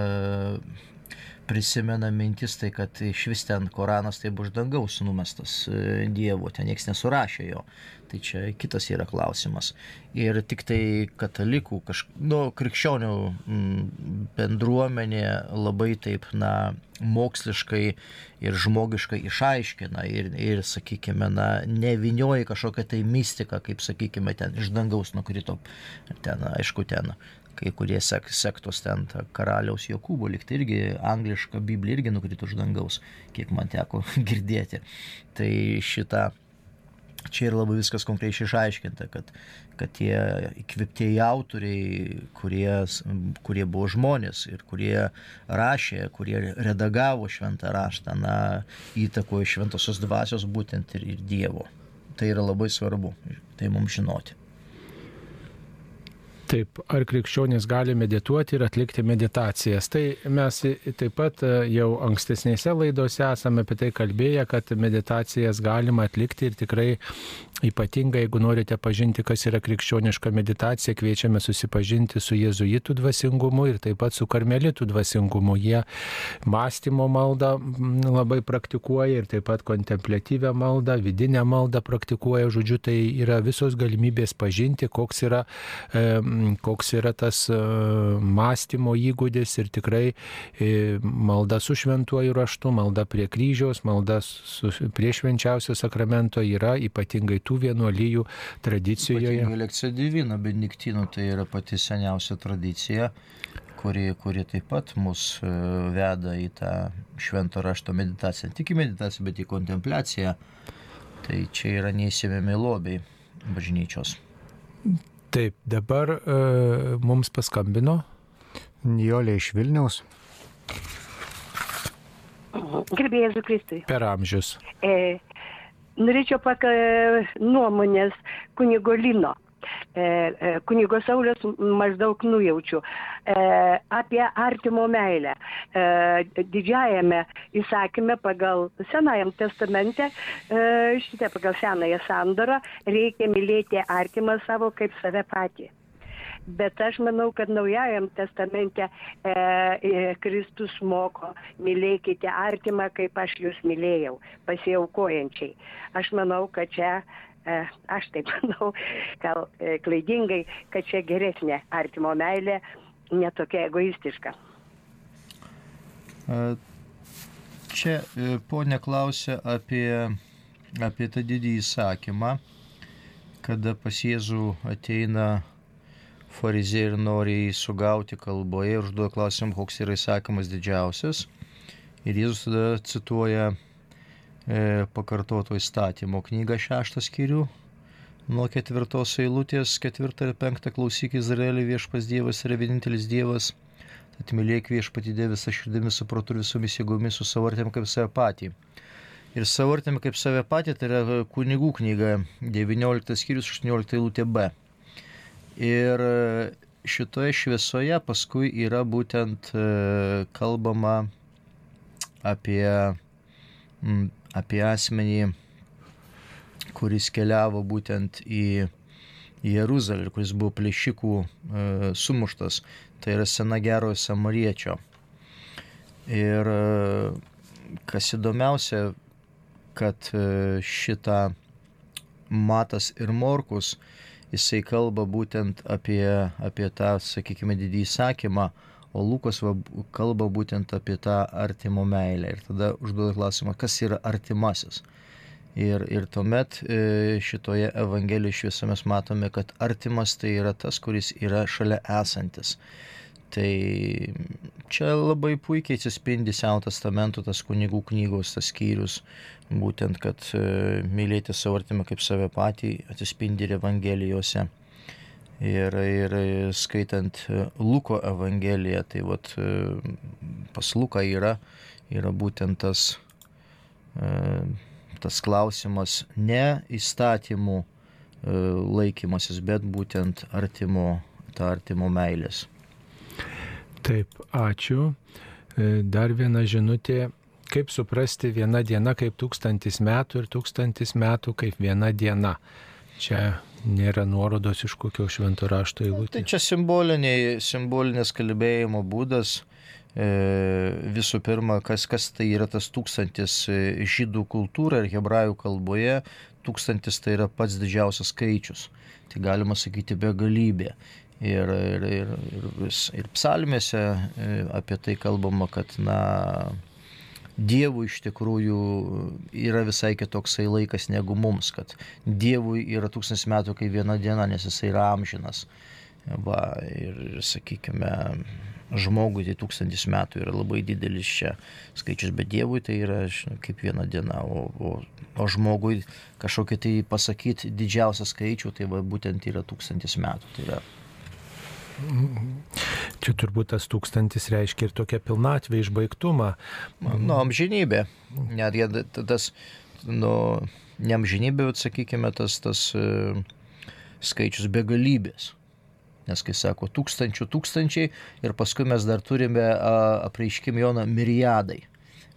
prisimena mintis, tai kad iš vis ten Koranas tai bus dangaus numestas e, Dievo, ten niekas nesurašė jo. Tai čia kitas yra klausimas. Ir tik tai katalikų, kaž, nu, krikščionių mm, bendruomenė labai taip, na, moksliškai ir žmogiškai išaiškina ir, ir sakykime, na, nevinioja kažkokią tai mistiką, kaip, sakykime, ten iš dangaus nukrito, ten, aišku, ten kai kurie sek, sektos ten karaliaus Jokūbo, liktai irgi angliška Biblija irgi nukrito iš dangaus, kiek man teko girdėti. Tai šitą, čia ir labai viskas konkrečiai išaiškinta, kad, kad tie įkviptieji autoriai, kurie, kurie buvo žmonės ir kurie rašė, kurie redagavo šventą raštą, na, įtakojo šventosios dvasios būtent ir, ir Dievo. Tai yra labai svarbu, tai mums žinoti. Taip, ar krikščionys gali medituoti ir atlikti meditacijas? Tai mes taip pat e, jau ankstesnėse laidose esame apie tai kalbėję, kad meditacijas galima atlikti ir tikrai ypatingai, jeigu norite pažinti, kas yra krikščioniška meditacija, kviečiame susipažinti su jėzuitų dvasingumu ir taip pat su karmelitų dvasingumu. Jie mąstymo maldą labai praktikuoja ir taip pat kontemplatyvę maldą, vidinę maldą praktikuoja. Žodžiu, tai yra visos galimybės pažinti, koks yra e, koks yra tas e, mąstymo įgūdis ir tikrai e, malda su šventuoju raštu, malda prie kryžiaus, malda su, prie švenčiausio sakramento yra ypatingai tų vienuolyjų tradicijoje. Lekcija divina benediktinų tai yra pati seniausia tradicija kuri, kuri taip pat mus e, veda į tą švento rašto meditaciją. Ne tik į meditaciją, bet į kontempliaciją. Tai čia yra neįsimiami lobiai bažnyčios. Taip, dabar e, mums paskambino. Nijolė iš Vilniaus. Gerbėjai Kristui. Per amžius. E, norėčiau paka nuomonės kunigo Lino. E, e, kunigo Saulės maždaug nujaučiu, e, apie artimo meilę. Didžiajame įsakymė pagal Senajam testamente, šitą pagal Senąją sandorą, reikia mylėti artimą savo kaip save patį. Bet aš manau, kad naujajam testamente e, Kristus moko, mylėkite artimą, kaip aš jūs mylėjau, pasiaukojančiai. Aš manau, kad čia E, aš taip manau, gal e, klaidingai, kad čia geresnė artimo meilė, netokia egoistiška. E, čia ponė klausė apie, apie tą didį įsakymą, kada pas Jėzų ateina farizėjai ir nori jį sugauti kalboje ir užduoda klausimą, koks yra įsakymas didžiausias. Ir Jėzus tada cituoja E, pakartoto įstatymo knygą šeštą skyrių. Nuo ketvirtos eilutės, ketvirtą ir penktą klausyk Izraelį viešpas Dievas yra vienintelis Dievas. Tad mylėk viešpatį Dievą visą širdimi, suprotu ir visomis jėgomis, su savo artėm kaip save patį. Ir savo artėm kaip save patį, tai yra kunigų knyga 19 skyrius 18 eilutė B. Ir šitoje šviesoje paskui yra būtent e, kalbama apie apie asmenį, kuris keliavo būtent į Jeruzalę kuris buvo plėšikų e, sumuštas. Tai yra sena gerojo samariečio. Ir e, kas įdomiausia, kad e, šitą Matas ir Morkus, jisai kalba būtent apie, apie tą, sakykime, didį įsakymą, O Lukas va, kalba būtent apie tą artimo meilę. Ir tada užduoda klausimą, kas yra artimasis. Ir, ir tuomet e, šitoje Evangelijoje šviesoje mes matome, kad artimas tai yra tas, kuris yra šalia esantis. Tai čia labai puikiai atsispindi Seno testamento tas kunigų knygos, tas skyrius, būtent, kad e, mylėti savo artimą kaip save patį atsispindi ir Evangelijose. Ir, ir skaitant Luko Evangeliją, tai vat, pas Luką yra, yra būtent tas tas klausimas ne įstatymų e, laikymasis, bet būtent artimo, ta artimo meilės. Taip, ačiū. E, dar viena žinutė. Kaip suprasti viena diena kaip tūkstantis metų ir tūkstantis metų kaip viena diena? Čia nėra nuorodos iš kokio švento rašto eilutės. Tai čia simbolinės kalbėjimo būdas E, visų pirma, kas, kas tai yra tas tūkstantis e, žydų kultūra ir hebrajų kalboje, tūkstantis tai yra pats didžiausias skaičius. Tai galima sakyti begalybė. Ir, ir, ir, ir, vis, ir psalmėse e, apie tai kalbama, kad na, Dievui iš tikrųjų yra visai kitoksai laikas negu mums, kad Dievui yra tūkstantis metų kaip viena diena, nes jisai yra amžinas. Va, ir, sakykime, žmogui tai tūkstantis metų yra labai didelis čia skaičius, bet Dievui tai yra kaip viena diena, o, o, o žmogui kažkokį tai pasakyti didžiausią skaičių, tai va, būtent yra tūkstantis metų. Tai yra Čia turbūt tas tūkstantis reiškia ir tokia pilnatvė, išbaigtumą. Nu, amžinybė. Net jie tas, nu, ne amžinybė, bet sakykime, tas, tas uh, skaičius begalybės. Nes kai sako tūkstančių tūkstančiai ir paskui mes dar turime apreiškim Joną miriadai.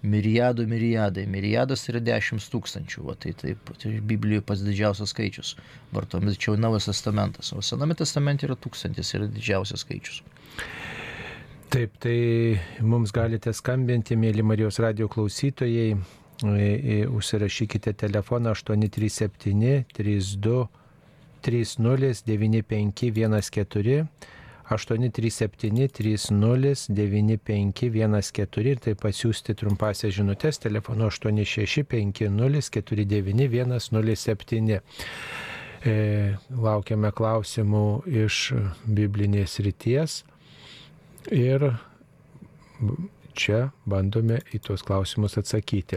Miriadų miriadai. Miriadas yra dešimt tūkstančių. Va, tai taip, tai Biblijoje pats didžiausias skaičius. Vartomis čia Naujas testamentas. O Sename testamente yra tūkstantis, yra didžiausias skaičius. Taip, tai mums galite skambinti, mėly Marijos radio klausytojai. Užsirašykite telefoną 837 32 309514 837 309514 ir taip pasiūsti trumpasią žinutės telefonu 865049107. E, laukiame klausimų iš biblinės ryties ir čia bandome į tuos klausimus atsakyti.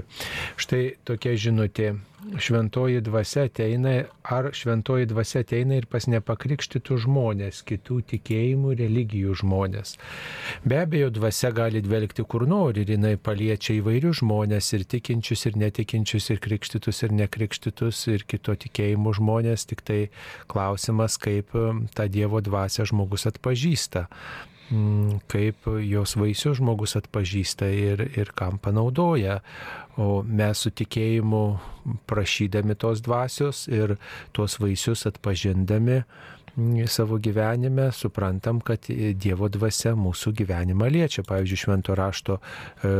Štai tokia žinutė šventoji dvasia ateina, ar šventoji dvasia ateina ir pas nepakrikštytų žmonės, kitų tikėjimų, religijų žmonės. Be abejo, dvasia gali dvelgti kur nori ir jinai paliečia įvairius žmonės, ir tikinčius, ir netikinčius, ir krikštytus, ir nekrikštytus, ir kito tikėjimų žmonės, tik tai klausimas, kaip tą Dievo dvasę žmogus atpažįsta. Mm, kaip jos vaisius žmogus atpažįsta ir, ir kam panaudoja. O mes su tikėjimu prašydami tos dvasios ir tuos vaisius atpažindami, savo gyvenime suprantam, kad Dievo dvasia mūsų gyvenimą liečia. Pavyzdžiui, švento rašto e,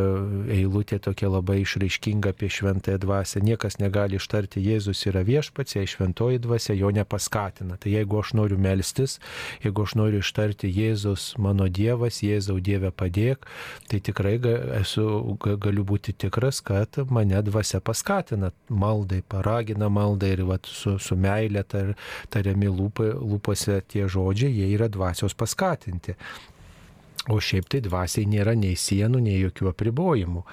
eilutė tokia labai išraiškinga apie šventąją dvasę. Niekas negali ištarti Jėzus yra viešpats, jei šventoji dvasia jo nepaskatina. Tai jeigu aš noriu melstis, jeigu aš noriu ištarti Jėzus mano Dievas, Jėzau Dieve padėk, tai tikrai esu, galiu būti tikras, kad mane dvasia paskatina maldai, paragina maldai ir vat, su, su meilė tar, tariami lūpai, lūpai lūpose tie žodžiai, jie yra dvasios paskatinti. O šiaip tai dvasiai nėra nei sienų, nei jokių apribojimų.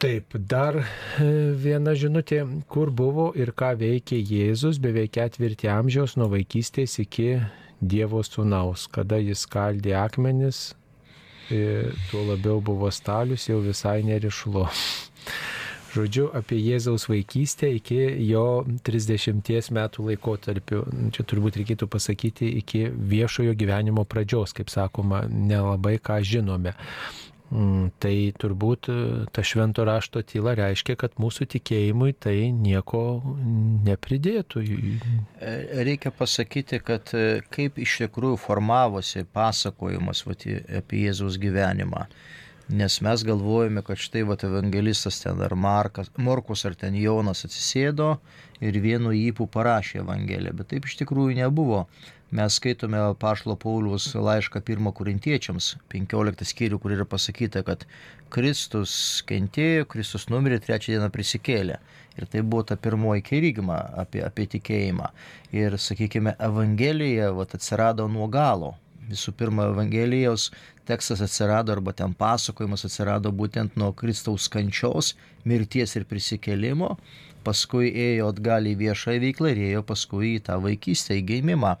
Taip, dar e, viena žinutė, kur buvo ir ką veikė Jėzus beveik ketvirtį amžiaus nuo vaikystės iki Dievo sūnaus, kada jis kaldė akmenis, e, tuo labiau buvo stalius, jau visai nerišlo. Žodžiu, apie Jėzaus vaikystę iki jo 30 metų laikotarpiu. Čia turbūt reikėtų pasakyti iki viešojo gyvenimo pradžios, kaip sakoma, nelabai ką žinome. Mm, tai turbūt e, ta švento rašto tyla reiškia, kad mūsų tikėjimui tai nieko nepridėtų. E, reikia pasakyti, kad e, kaip iš tikrųjų formavosi pasakojimas vat, apie Jėzaus gyvenimą Nes mes galvojame, kad štai vat evangelistas ten ar Markas, Morkus ar ten Jonas atsisėdo ir vienu įpū parašė Evangeliją, bet taip iš tikrųjų nebuvo. Mes skaitome Pašlo Paulius laišką 1 korintiečiams, 15 skyrių, kur yra pasakyta, kad Kristus kentėjo, Kristus numirė, trečią dieną prisikėlė. Ir tai buvo ta pirmoji kerigma apie, apie tikėjimą. Ir, sakykime, Evangelija vat, atsirado nuo galo. Visų pirma, Evangelijos tekstas atsirado arba ten pasakojimas atsirado būtent nuo Kristaus kančios, mirties ir prisikėlimo paskui ėjo atgal į viešą veiklą ir ėjo paskui į tą vaikystę, į gimimą.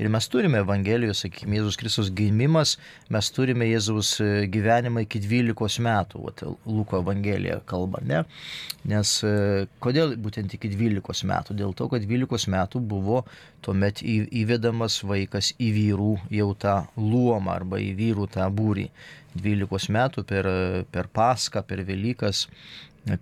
Ir mes turime Evangelijos, sakykime, Jėzus Kristus gimimas, mes turime Jėzaus e, gyvenimą iki 12 metų, vat, Luko Evangelija kalba, ne? Nes e, kodėl būtent iki 12 metų? Dėl to, kad 12 metų buvo tuomet įvedamas vaikas į vyrų jau tą luomą arba į vyrų tą būrį. 12 metų per, per Paską, per Velykas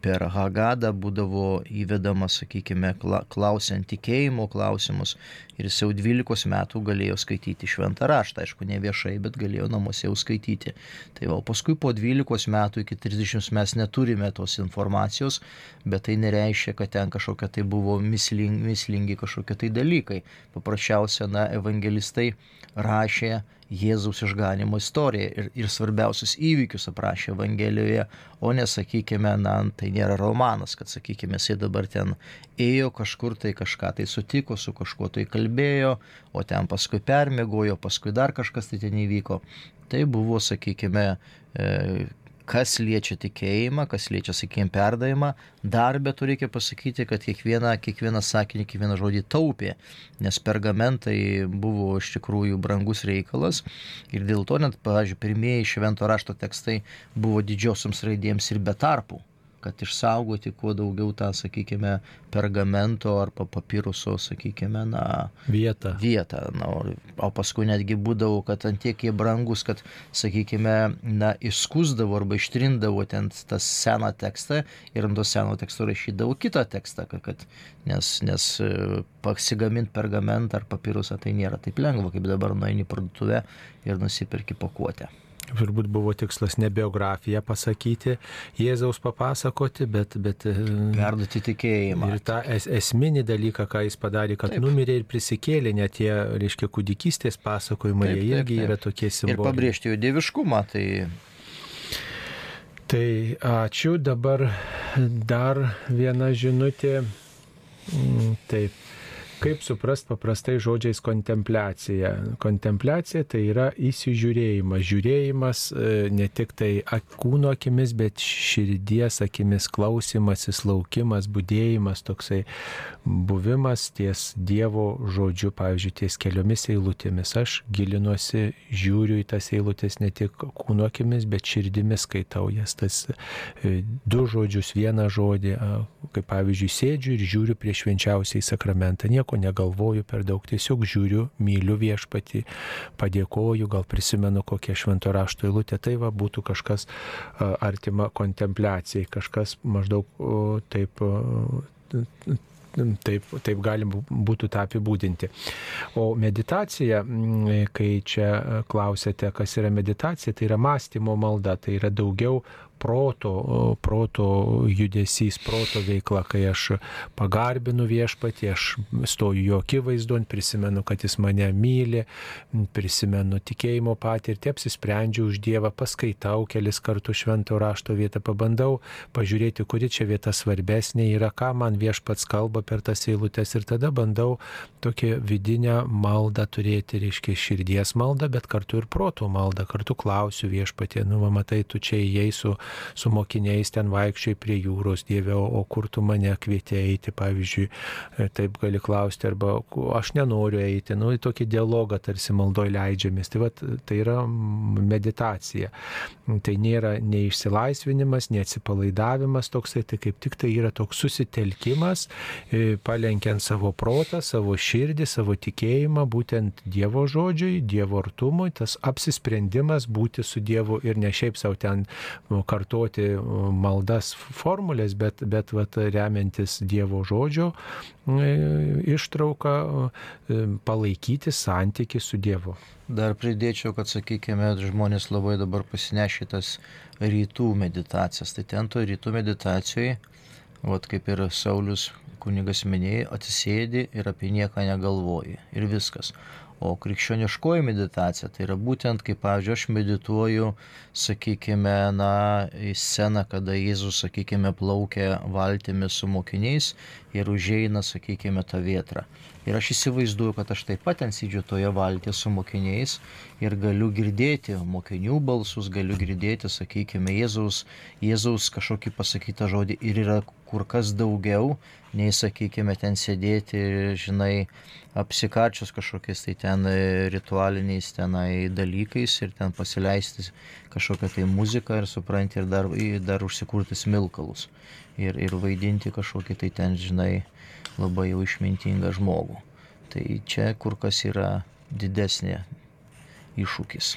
per Hagadą būdavo įvedamas, sakykime, klausiant tikėjimo klausimus ir jis jau 12 metų galėjo skaityti šventą raštą, aišku, ne viešai, bet galėjo namuose jau skaityti. Tai o paskui po 12 metų iki 30 mes neturime tos informacijos, bet tai nereiškia, kad ten kažkokia tai buvo mislingi, mislingi kažkokie tai dalykai. Paprasčiausia, na, evangelistai rašė Jėzaus išganimo istoriją ir, ir svarbiausius įvykius aprašė Evangelijoje, o nesakykime, na, tai nėra romanas, kad, sakykime, jisai dabar ten ėjo kažkur tai kažką tai sutiko, su kažkuo tai kalbėjo, o ten paskui permėgojo, paskui dar kažkas tai ten įvyko. Tai buvo, sakykime, e, kas liečia tikėjimą, kas liečia, sakykime, perdavimą, dar bet reikia pasakyti, kad kiekvieną, kiekvieną sakinį, kiekvieną žodį taupė, nes pergamentai buvo iš tikrųjų brangus reikalas ir dėl to net, pavyzdžiui, pirmieji švento rašto tekstai buvo didžiosioms raidėms ir be tarpų kad išsaugoti kuo daugiau tą, sakykime, pergamento ar papiruso, sakykime, na, vietą. vietą. Na, o paskui netgi būdavo, kad antiek jie brangus, kad, sakykime, na, išskusdavo arba ištrindavo ten tą seną tekstą ir ant to seno teksto rašydavo kitą tekstą, kad, nes, nes e, pasigaminti pergamentą ar papirusą tai nėra taip lengva, kaip dabar nueini parduotuvę ir nusipirki pakuotę turbūt buvo tikslas ne biografiją pasakyti, Jėzaus papasakoti, bet... bet e, Perduoti tikėjimą. Ir tą es, esminį dalyką, ką jis padarė, kad taip. numirė ir prisikėlė, net tie, reiškia, kūdikystės pasakojimai, jie irgi taip. yra tokie simboliai. Ir pabrėžti jų dieviškumą, tai... Tai ačiū, dabar dar viena žinutė. Mm, taip. Kaip suprast paprastai žodžiais kontempliacija? Kontempliacija tai yra įsižiūrėjimas. Žiūrėjimas e, ne tik tai kūno akimis, bet širdies akimis, klausimasis, laukimas, būdėjimas, toksai buvimas ties Dievo žodžiu, pavyzdžiui, ties keliomis eilutėmis. Aš gilinuosi, žiūriu į tas eilutės ne tik kūno akimis, bet širdimis skaitau jas. Tas e, du žodžius, vieną žodį, kaip pavyzdžiui, sėdžiu ir žiūriu prieš švenčiausiai sakramentą. Nieko nieko negalvoju per daug, tiesiog žiūriu, myliu viešpatį, padėkoju, gal prisimenu kokią švento rašto eilutę, tai va būtų kažkas artima kontempliacijai, kažkas maždaug taip taip, taip galim būtų tą apibūdinti. O meditacija, kai čia klausėte, kas yra meditacija, tai yra mąstymo malda, tai yra daugiau proto, proto judesys, proto veikla, kai aš pagarbinu viešpatį, aš stoju jo akivaizdon, prisimenu, kad jis mane myli, prisimenu tikėjimo patirtį, apsisprendžiu už Dievą, paskaitau kelis kartus švento rašto vietą, pabandau pažiūrėti, kuri čia vieta svarbesnė yra, ką man viešpats kalba per tas eilutes ir tada bandau tokią vidinę maldą turėti, reiškia širdies maldą, bet kartu ir proto maldą, kartu klausiu viešpatį, nu, matai, tu čia įėjai su su mokiniais ten vaikščiai prie jūros, Dieve, o, kur tu mane kvietė eiti, pavyzdžiui, e, taip gali klausti, arba aš nenoriu eiti, nu, į tokį dialogą tarsi maldoj leidžiamės. Tai, va, tai yra meditacija. Tai nėra nei išsilaisvinimas, nei atsipalaidavimas toksai, tai kaip tik tai yra toks susitelkimas, e, palenkiant savo protą, savo širdį, savo tikėjimą, būtent Dievo žodžiui, Dievo artumui, tas apsisprendimas būti su Dievu ir ne šiaip savo ten nu, kartoti maldas formulės, bet, bet vat, remiantis Dievo žodžio ištrauką palaikyti santyki su Dievu. Dar pridėčiau, kad, sakykime, žmonės labai dabar pasinešė tas rytų meditacijas. Tai ten to rytų meditacijoje, vat kaip ir Saulis kunigas minėjo, atsisėdi ir apie nieką negalvoji. Ir viskas. O krikščioniškoji meditacija tai yra būtent, kaip, pavyzdžiui, aš medituoju, sakykime, na, į sceną, kada Jėzus, sakykime, plaukia valtimi su mokiniais ir užeina, sakykime, tą vietrą. Ir aš įsivaizduoju, kad aš taip pat ten sėdžiu toje valtyje su mokiniais ir galiu girdėti mokinių balsus, galiu girdėti, sakykime, Jėzaus, Jėzaus kažkokį pasakytą žodį ir yra kur kas daugiau, nei, sakykime, ten sėdėti, žinai, apsikarčius kažkokiais tai ten ritualiniais tenai dalykais ir ten pasileisti kažkokią tai muziką ir supranti ir dar, dar užsikurti smilkalus ir, ir vaidinti kažkokį tai ten, žinai, labai jau išmintingą žmogų. Tai čia kur kas yra didesnė iššūkis.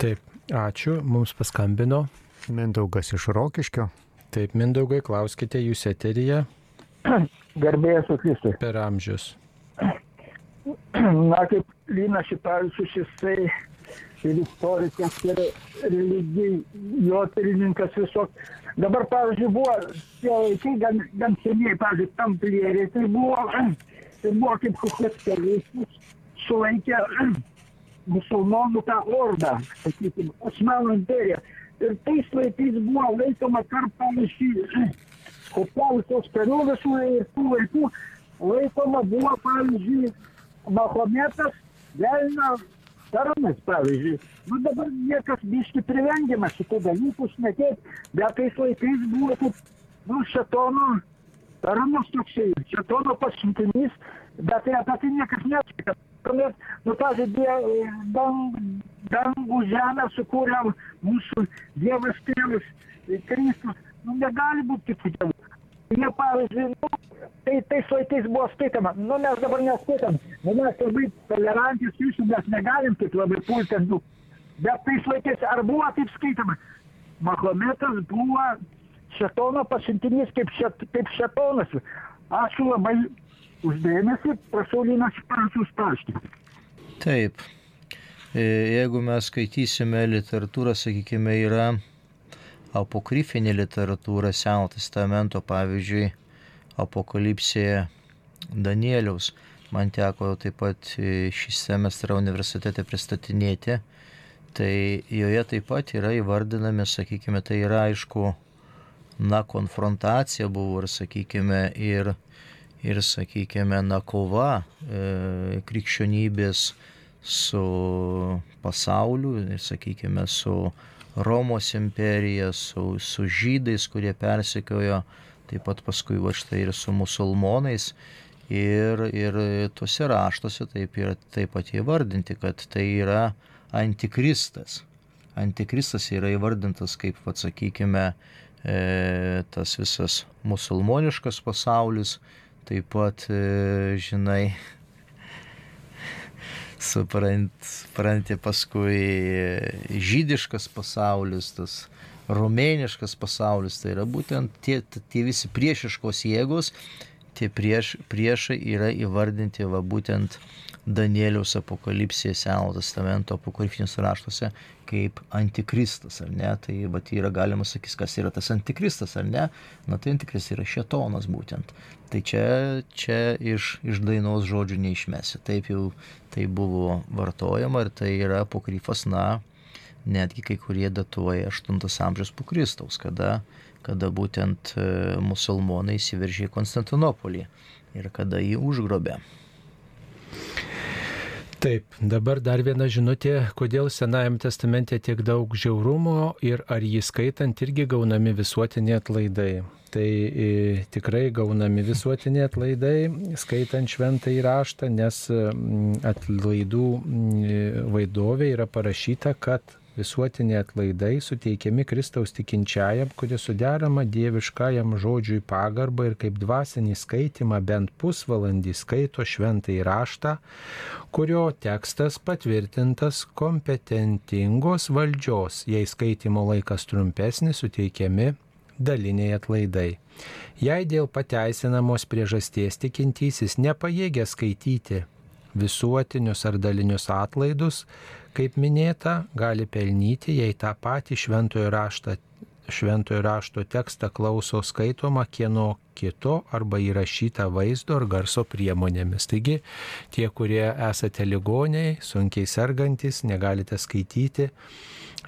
Taip, ačiū, mums paskambino. Mindaugas iš Rokiškio. Taip, Mindaugai, klauskite jūs eteryje. Garbėjas Kristui. Per amžius. Na, kaip Lina Šitavičius, jisai ir istorikas, ir religijai, jo tyrininkas visok. Dabar, pavyzdžiui, buvo tie laikai gan, gan seniai, pavyzdžiui, tamplieriai, tai buvo, tai buvo kaip kokias kelius, sulaikė musulmonų tą ordą, sakykime, Osmanų imperiją. Ir tais laikais buvo laikoma tarp, pavyzdžiui, kokiausios karių visų ir tų laikų laikoma buvo, pavyzdžiui, Mahometas, Velna, Taronas, pavyzdžiui. Nu dabar niekas biški privengiama šitų dalykų šnekėti, bet tais laikais buvo kaip, nu, šetono, Taronas toksai, šetono pasiuntinys, bet tai apie tai niekas nešneka. Tuomet, nu, pavyzdžiui, dang, dangų žemę sukūrė mūsų Dievas tėvas, Kristus. Nu, negali būti kitų dievų. Jie, pavyzdžiui, nu, tai tais laikais buvo skaitama, nu mes dabar neskaitam, nu mes labai tolerantis jūsų, mes negalim taip labai pulti, nu, bet tais laikais ar buvo taip skaitama? Mahometas buvo šetono pasiuntinys kaip, šet, kaip šetonas. Ačiū labai uždėmesi, prašau Linas Šparačius paaiškinti. Taip, jeigu mes skaitysime literatūrą, sakykime, yra apokrifinė literatūra Seno testamento, pavyzdžiui, apokalipsėje Danieliaus. Man teko taip pat šį semestrą universitete pristatinėti. Tai joje taip pat yra įvardinami, sakykime, tai yra aišku, na, konfrontacija buvo ir, sakykime, ir, ir sakykime, na, kova e, krikščionybės su pasauliu ir, sakykime, su Romos imperija, su, su žydais, kurie persekiojo, taip pat paskui va štai ir su musulmonais. Ir, ir tuose raštuose taip, yra, taip pat įvardinti, kad tai yra antikristas. Antikristas yra įvardintas kaip, atsakykime, e, tas visas musulmoniškas pasaulis, taip pat, e, žinai, supranti paskui žydiškas pasaulis, tas romėniškas pasaulis, tai yra būtent tie, tie visi priešiškos jėgos, tie prieš, priešai yra įvardinti va būtent Danieliaus apokalipsėje Seno testamento apokalipsiniuose raštuose kaip antikristas, ar ne? Tai va yra galima sakyti, kas yra tas antikristas, ar ne? Na tai antikristas yra šetonas būtent. Tai čia, čia iš, iš dainos žodžių neišmesi. Taip jau tai buvo vartojama ir tai yra apokrifas, na, netgi kai kurie datuoja 8 amžiaus po Kristaus, kada, kada būtent e, musulmonai įsiveržė į Konstantinopolį ir kada jį užgrobė. Taip, dabar dar viena žinutė, kodėl Senajame testamente tiek daug žiaurumo ir ar jį skaitant irgi gaunami visuotiniai atlaidai. Tai e, tikrai gaunami visuotiniai atlaidai, skaitant šventą įraštą, nes atlaidų vaidovė yra parašyta, kad visuotiniai atlaidai suteikiami Kristaus tikinčiajam, kuris suderama dieviškajam žodžiui pagarbą ir kaip dvasinį skaitimą bent pusvalandį skaito šventai raštą, kurio tekstas patvirtintas kompetentingos valdžios, jei skaitimo laikas trumpesnis, suteikiami daliniai atlaidai. Jei dėl pateisinamos priežasties tikintysis nepajėgia skaityti visuotinius ar dalinius atlaidus, kaip minėta, gali pelnyti, jei tą patį šventojo raštą šventojo rašto tekstą klauso skaitoma kieno kito arba įrašyta vaizdo ar garso priemonėmis. Taigi tie, kurie esate ligoniai, sunkiai sergantis, negalite skaityti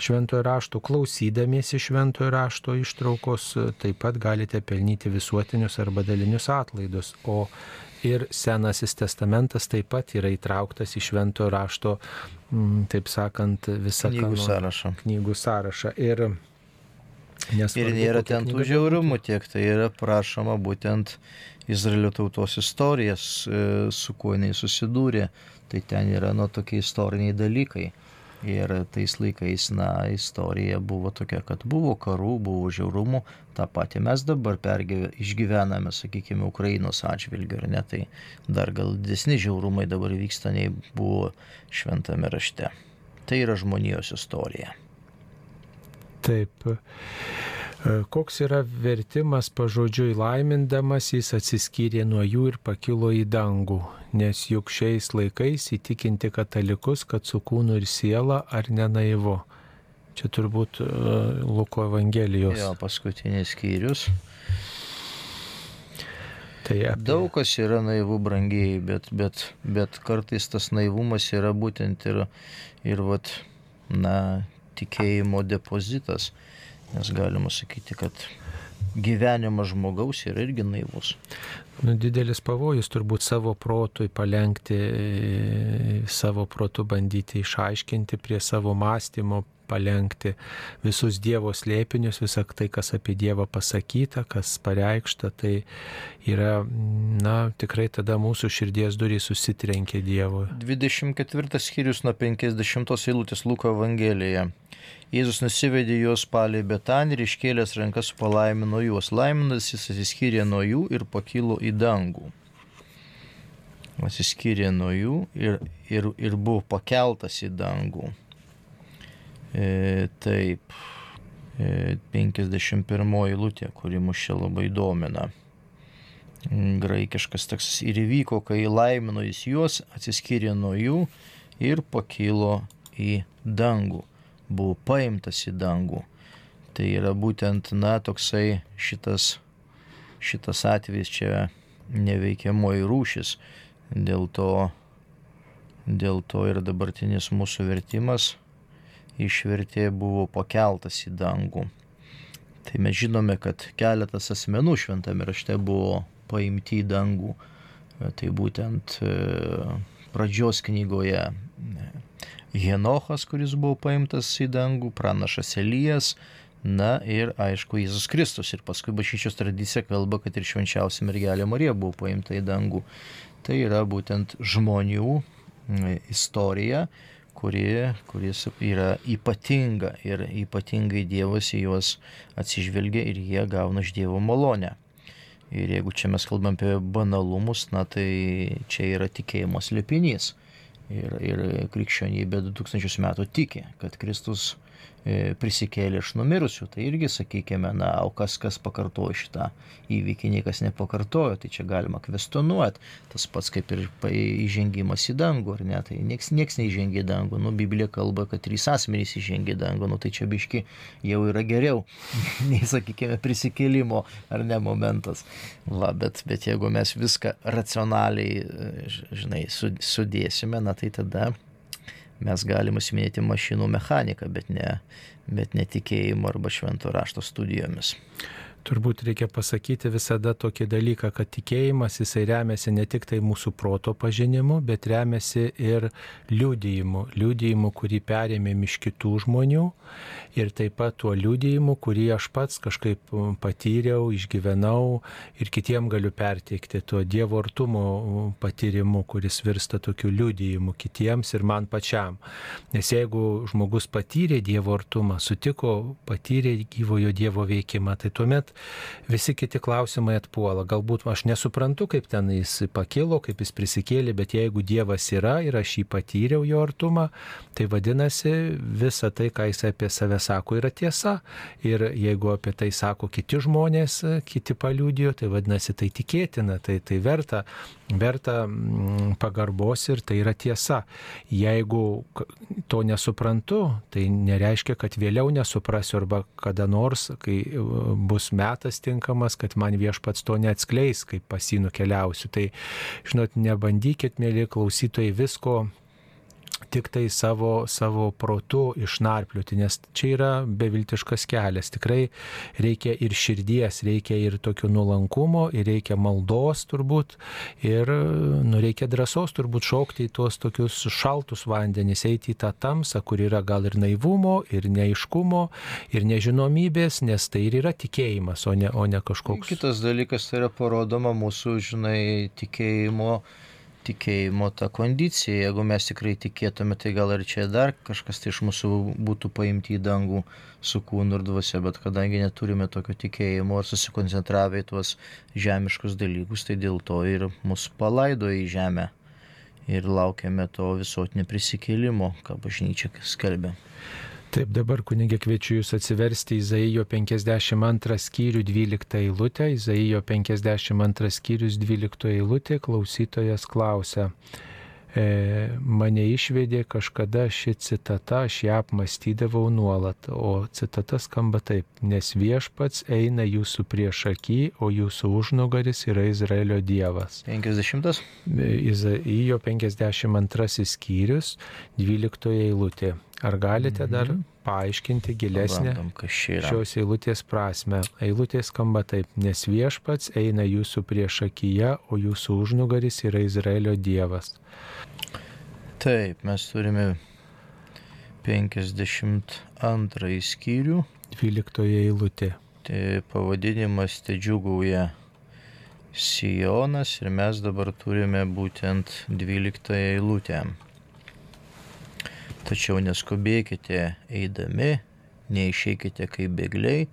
šventojo rašto, klausydamiesi šventojo rašto ištraukos, taip pat galite pelnyti visuotinius arba dalinius atlaidus. O ir Senasis testamentas taip pat yra įtrauktas į šventojo rašto, taip sakant, visą Knygų kanoną- sąrašą. Knygų sąrašą. Ir, Ir nesvarbu, nėra kokia ten tų žiaurumų tiek, tai yra prašoma būtent Izraelio tautos istorijas, e, su kuo jinai susidūrė. Tai ten yra nu tokie istoriniai dalykai. Ir tais laikais, na, istorija buvo tokia, kad buvo karų, buvo žiaurumų, tą patį mes dabar pergyve, išgyvename, sakykime, Ukrainos atžvilgiu, ar ne, tai dar gal didesni žiaurumai dabar vyksta, nei buvo šventame rašte. Tai yra žmonijos istorija. Taip. E, Koks yra vertimas pažodžiui laimindamas, jis atsiskyrė nuo jų ir pakilo į dangų, nes juk šiais laikais įtikinti katalikus, kad su kūnu ir siela ar nenaivu. Čia turbūt e, Luko Evangelijos. Jo, paskutinis skyrius. Tai apie- Daug kas yra naivu brangiai, bet, bet, bet kartais tas naivumas yra būtent ir, ir vat, na, tikėjimo depozitas. Nes galima sakyti, kad gyvenimas žmogaus yra irgi naivus. Nu, didelis pavojus turbūt savo protui palengti, savo protu bandyti išaiškinti prie savo mąstymo, palengti visus Dievo slėpinius, visą tai, kas apie Dievą pasakyta, kas pareikšta, tai yra, na, tikrai tada mūsų širdies durys susitrenkia Dievo. 24 skyrius nuo 50 eilutės Luko Evangelijoje. Jėzus nusivedė juos palei Betanį ir iškėlęs rankas palaimino juos. Laiminas jis atsiskyrė nuo jų ir pakilo į dangų. Atsiskyrė nuo jų ir, ir, ir buvo pakeltas į dangų. E, taip, e, 51 eilutė, kuri mus čia labai domina. Graikiškas tekstas ir įvyko, kai laimino jis juos, atsiskyrė nuo jų ir pakilo į dangų buvo paimtas į dangų. Tai yra būtent, na, toksai šitas, šitas atvejis čia neveikiamoji rūšis. Dėl to, dėl to ir dabartinis mūsų vertimas išvertė buvo pakeltas į dangų. Tai mes žinome, kad keletas asmenų šventame rašte buvo paimti į dangų. Tai būtent e, pradžios knygoje e, Henochas, kuris buvo paimtas į dangų, pranašas Elijas, na ir aišku Jėzus Kristus. Ir paskui bažnyčios tradicija kalba, kad ir švenčiausia mergelė Marija buvo paimta į dangų. Tai yra būtent žmonių istorija, kuri, kuris yra ypatinga ir ypatingai Dievas į juos atsižvelgia ir jie gauna iš Dievo malonę. Ir jeigu čia mes kalbam apie banalumus, na tai čia yra tikėjimo slėpinys. Ir, ir krikščionybė 2000 metų tiki, kad Kristus prisikėlė iš numirusių. Tai irgi, sakykime, na, o kas, kas pakartojo šitą įvykį, niekas nepakartojo, tai čia galima kvestionuoti. Tas pats kaip ir įžengimas į dangų, ar ne, tai nieks, nieks neįžengė į dangų. Nu, Biblija kalba, kad trys asmenys įžengė į dangų, nu tai čia biški jau yra geriau, nei, sakykime, prisikėlimo ar ne momentas. Va, bet, bet jeigu mes viską racionaliai, e, žinai, su- sudėsime, na tai tada mes galime įsiminėti mašinų mechaniką, bet ne, bet ne tikėjimo arba švento rašto studijomis. Turbūt reikia pasakyti visada tokį dalyką, kad tikėjimas jisai remiasi ne tik tai mūsų proto pažinimu, bet remiasi ir liūdėjimu. Liūdėjimu, kurį perėmėm iš kitų žmonių ir taip pat tuo liūdėjimu, kurį aš pats kažkaip patyriau, išgyvenau ir kitiem galiu perteikti, tuo Dievo artumo patyrimu, kuris virsta tokiu liūdėjimu kitiems ir man pačiam. Nes jeigu žmogus patyrė Dievo artumą, sutiko, patyrė gyvojo Dievo veikimą, tai tuomet visi kiti klausimai atpuola. Galbūt aš nesuprantu, kaip ten jis pakilo, kaip jis prisikėlė, bet jeigu Dievas yra ir aš jį patyriau jo artumą, tai vadinasi visa tai, ką jis apie save sako, yra tiesa. Ir jeigu apie tai sako kiti žmonės, kiti paliūdijo, tai vadinasi tai tikėtina, tai, tai verta, verta mm, pagarbos ir tai yra tiesa. Jeigu to nesuprantu, tai nereiškia, kad vėliau nesuprasiu arba kada nors, kai bus metas tinkamas, kad man viešpats to neatskleis, kaip pasinų keliausiu. Tai, žinot, nebandykit, mėly klausytojai, visko tik tai savo, savo protu išnarpliuoti, nes čia yra beviltiškas kelias. Tikrai reikia ir širdies, reikia ir tokio nuolankumo, ir reikia maldos turbūt, ir nu, reikia drąsos turbūt šokti į tuos tokius šaltus vandenys, eiti į tą tamsą, kur yra gal ir naivumo, ir neiškumo, ir nežinomybės, nes tai ir yra tikėjimas, o ne, o ne kažkoks. Kitas dalykas tai yra parodoma mūsų, žinai, tikėjimo tikėjimo ta kondicija. Jeigu mes tikrai tikėtume, tai gal ir čia dar kažkas tai iš mūsų būtų paimti į dangų su kūnu ir dvasia, bet kadangi neturime tokio tikėjimo ar susikoncentravę į tuos žemiškus dalykus, tai dėl to ir mus palaido į žemę ir laukiame to visuotinio prisikėlimo, ką bažnyčia skelbia. Taip, dabar kunigė kviečiu Jūs atsiversti Izaijo 52 skyrių 12 eilutę. Izaijo 52 skyrius 12 eilutė klausytojas klausia. E, mane išvedė kažkada ši citata, aš ją apmastydavau nuolat, o citata skamba taip, nes viešpats eina jūsų prieš akį, o jūsų užnugaris yra Izraelio dievas. 50. Izaijo 52 skyrius 12 eilutė. Ar galite dar mhm. paaiškinti gilesnę šios eilutės prasme? Eilutė skamba taip, nes viešpats eina jūsų prieš akiją, o jūsų užnugaris yra Izraelio dievas. Taip, mes turime 52 skyrių. 12 eilutė. Tai pavadinimas te džiugauja Sijonas ir mes dabar turime būtent 12 eilutę. Tačiau neskubėkite eidami, neišeikite kaip bėgliai,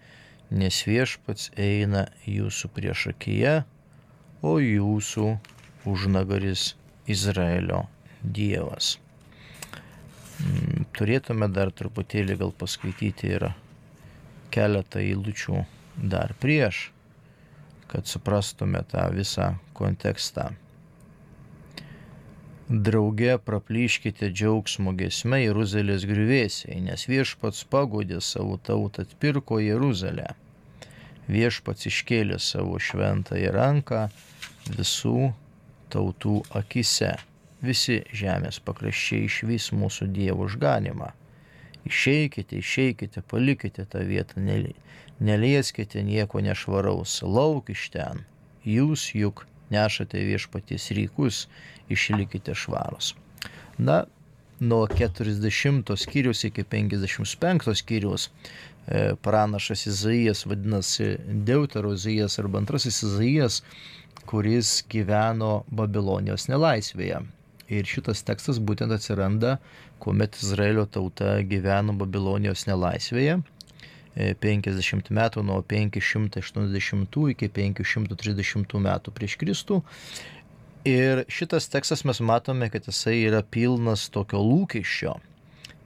nes viešpats eina jūsų priešakyje, o jūsų užnagaris Izraelio Dievas. Mm, turėtume dar truputėlį gal paskaityti ir keletą eilučių dar prieš, kad suprastume tą visą kontekstą. Drauge praplyškite džiaugsmo gesme Jeruzalės griuvėsiai, nes viešpats pagodė savo tautą, atpirko Jeruzalę. Viešpats iškėlė savo šventąją ranką visų tautų akise. Visi žemės pakraščiai išvys mūsų Dievo užganimą. Išeikite, išeikite, palikite tą vietą, nelieskite nieko nešvaraus, lauk iš ten. Jūs juk nešate viešpaties rykus išlikite švarus. Na, nuo 40 skyrius iki 55 skyrius e, pranašas Izaijas vadinasi Deutero Izaijas arba antrasis Izaijas, kuris gyveno Babilonijos nelaisvėje. Ir šitas tekstas būtent atsiranda, kuomet Izraelio tauta gyveno Babilonijos nelaisvėje. 50 e, metų nuo 580 iki 530 metų prieš Kristų Ir šitas tekstas mes matome, kad jisai yra pilnas tokio lūkesčio,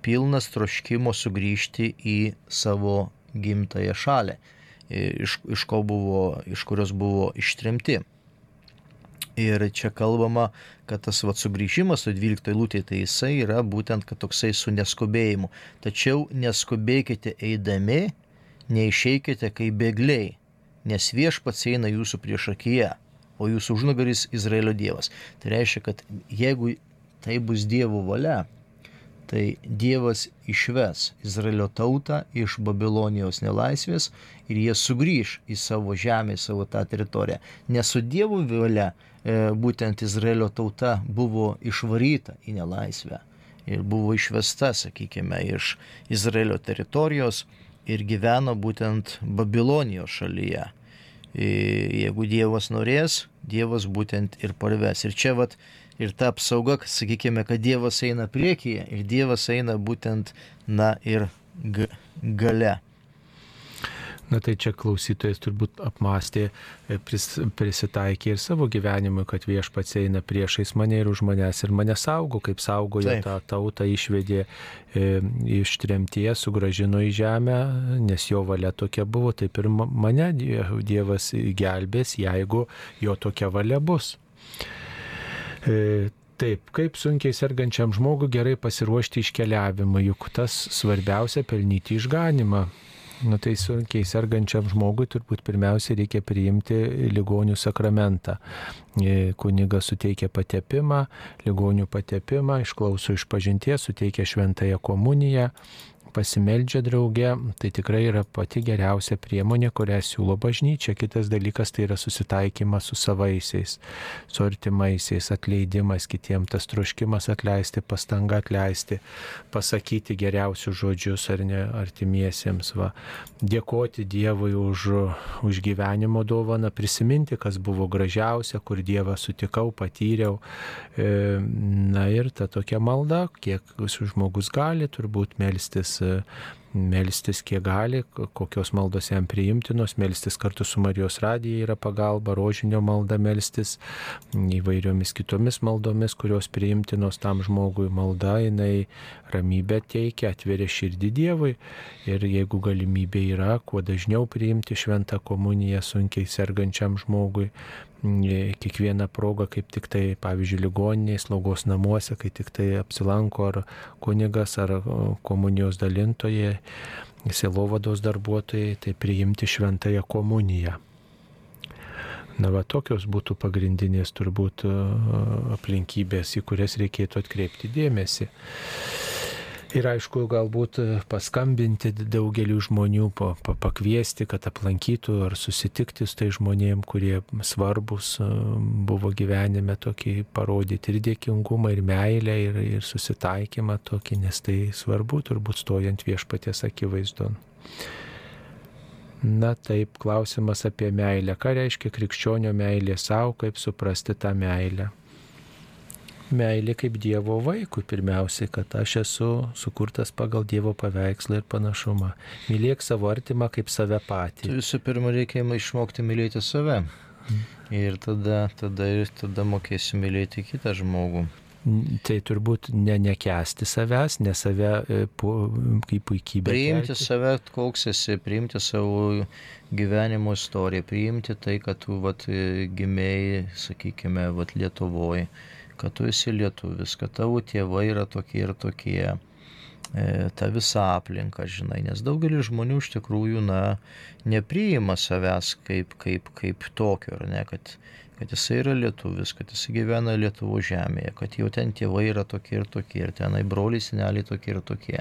pilnas troškimo sugrįžti į savo gimtąją šalį, iš, iš, buvo, iš kurios buvo ištrimti. Ir čia kalbama, kad tas vat sugrįžimas su 12 lūtė, tai jisai yra būtent, kad toksai su neskubėjimu. Tačiau neskubėkite eidami, neišeikite kaip bėgliai, nes viešpats eina jūsų prieš akiją o jūsų užnugaris Izraelio Dievas. Tai reiškia, kad jeigu tai bus Dievo valia, tai Dievas išves Izraelio tautą iš Babilonijos nelaisvės ir jie sugrįž į savo žemę, į savo tą teritoriją. Nes su Dievo valia būtent Izraelio tauta buvo išvaryta į nelaisvę ir buvo išvesta, sakykime, iš Izraelio teritorijos ir gyveno būtent Babilonijos šalyje. Jeigu Dievas norės, Dievas būtent ir parves. Ir čia vat ir ta apsauga, sakykime, kad Dievas eina priekyje ir Dievas eina būtent, na ir gale. Na tai čia klausytojas turbūt apmastė, e, pris, prisitaikė ir savo gyvenimui, kad viešpats eina priešais mane ir už manęs ir mane saugo, kaip saugojo Taip. tą tautą, išvedė e, iš tremties, sugražino į žemę, nes jo valia tokia buvo, taip ir mane Dievas gelbės, jeigu jo tokia valia bus. E, taip, kaip sunkiai sergančiam žmogui gerai pasiruošti iškeliavimą, juk tas svarbiausia pelnyti išganimą. Nu tai sunkiai sergančiam žmogui turbūt pirmiausia reikia priimti ligonių sakramentą. E, kunigas suteikia patepimą, ligonių patepimą, išklauso iš pažinties, suteikia šventąją komuniją pasimeldžia drauge, tai tikrai yra pati geriausia priemonė, kurią siūlo bažnyčia. Kitas dalykas tai yra susitaikymas su savaisiais, su artimaisiais, atleidimas kitiems, tas troškimas atleisti, pastanga atleisti, pasakyti geriausius žodžius ar ne artimiesiems, va, dėkoti Dievui už, už gyvenimo dovaną, prisiminti, kas buvo gražiausia, kur Dievą sutikau, patyriau. E, na ir ta tokia malda, kiek žmogus gali turbūt melstis uh, melstis kiek gali, kokios maldos jam priimtinos, melstis kartu su Marijos radija yra pagalba, rožinio malda melstis, įvairiomis kitomis maldomis, kurios priimtinos tam žmogui malda, jinai ramybę teikia, atveria širdį Dievui ir jeigu galimybė yra, kuo dažniau priimti šventą komuniją sunkiai sergančiam žmogui, kiekvieną progą, kaip tik tai, pavyzdžiui, ligoniniai, slaugos namuose, kai tik tai apsilanko ar kunigas, ar komunijos dalintojai, silovados darbuotojai, tai priimti šventąją komuniją. Na, va, tokios būtų pagrindinės turbūt aplinkybės, į kurias reikėtų atkreipti dėmesį. Ir aišku, galbūt e, paskambinti daugeliu žmonių, pa, pa, pakviesti, kad aplankytų ar susitikti su tai žmonėm, kurie svarbus e, buvo gyvenime tokį parodyti ir dėkingumą, ir meilę, ir, ir susitaikymą tokį, nes tai svarbu turbūt stojant viešpaties akivaizdon. Na taip, klausimas apie meilę. Ką reiškia krikščionio meilė savo, kaip suprasti tą meilę? Meilė kaip Dievo vaikui pirmiausiai, kad aš esu sukurtas pagal Dievo paveikslą ir panašumą. Mylėk savo artimą kaip save patį. Tai visų pirma reikia išmokti mylėti save. Ir tada, tada, tada mokėsi mylėti kitą žmogų. Tai turbūt ne nekesti savęs, ne save e, kaip puikybė. Priimti kelti. save, koks esi, priimti savo gyvenimo istoriją, priimti tai, kad tu vat, gimėjai, sakykime, vat, Lietuvoje kad tu esi lietuvis, kad tavo tėvai yra tokie ir tokie, e, ta visa aplinka, žinai, nes daugelis žmonių iš tikrųjų, na, nepriima savęs kaip, kaip, kaip tokio, ar ne, kad, kad jisai yra lietuvis, kad jisai gyvena Lietuvo žemėje, kad jau ten tėvai yra tokie ir tokie, ir tenai broliai, seneliai tokie ir tokie.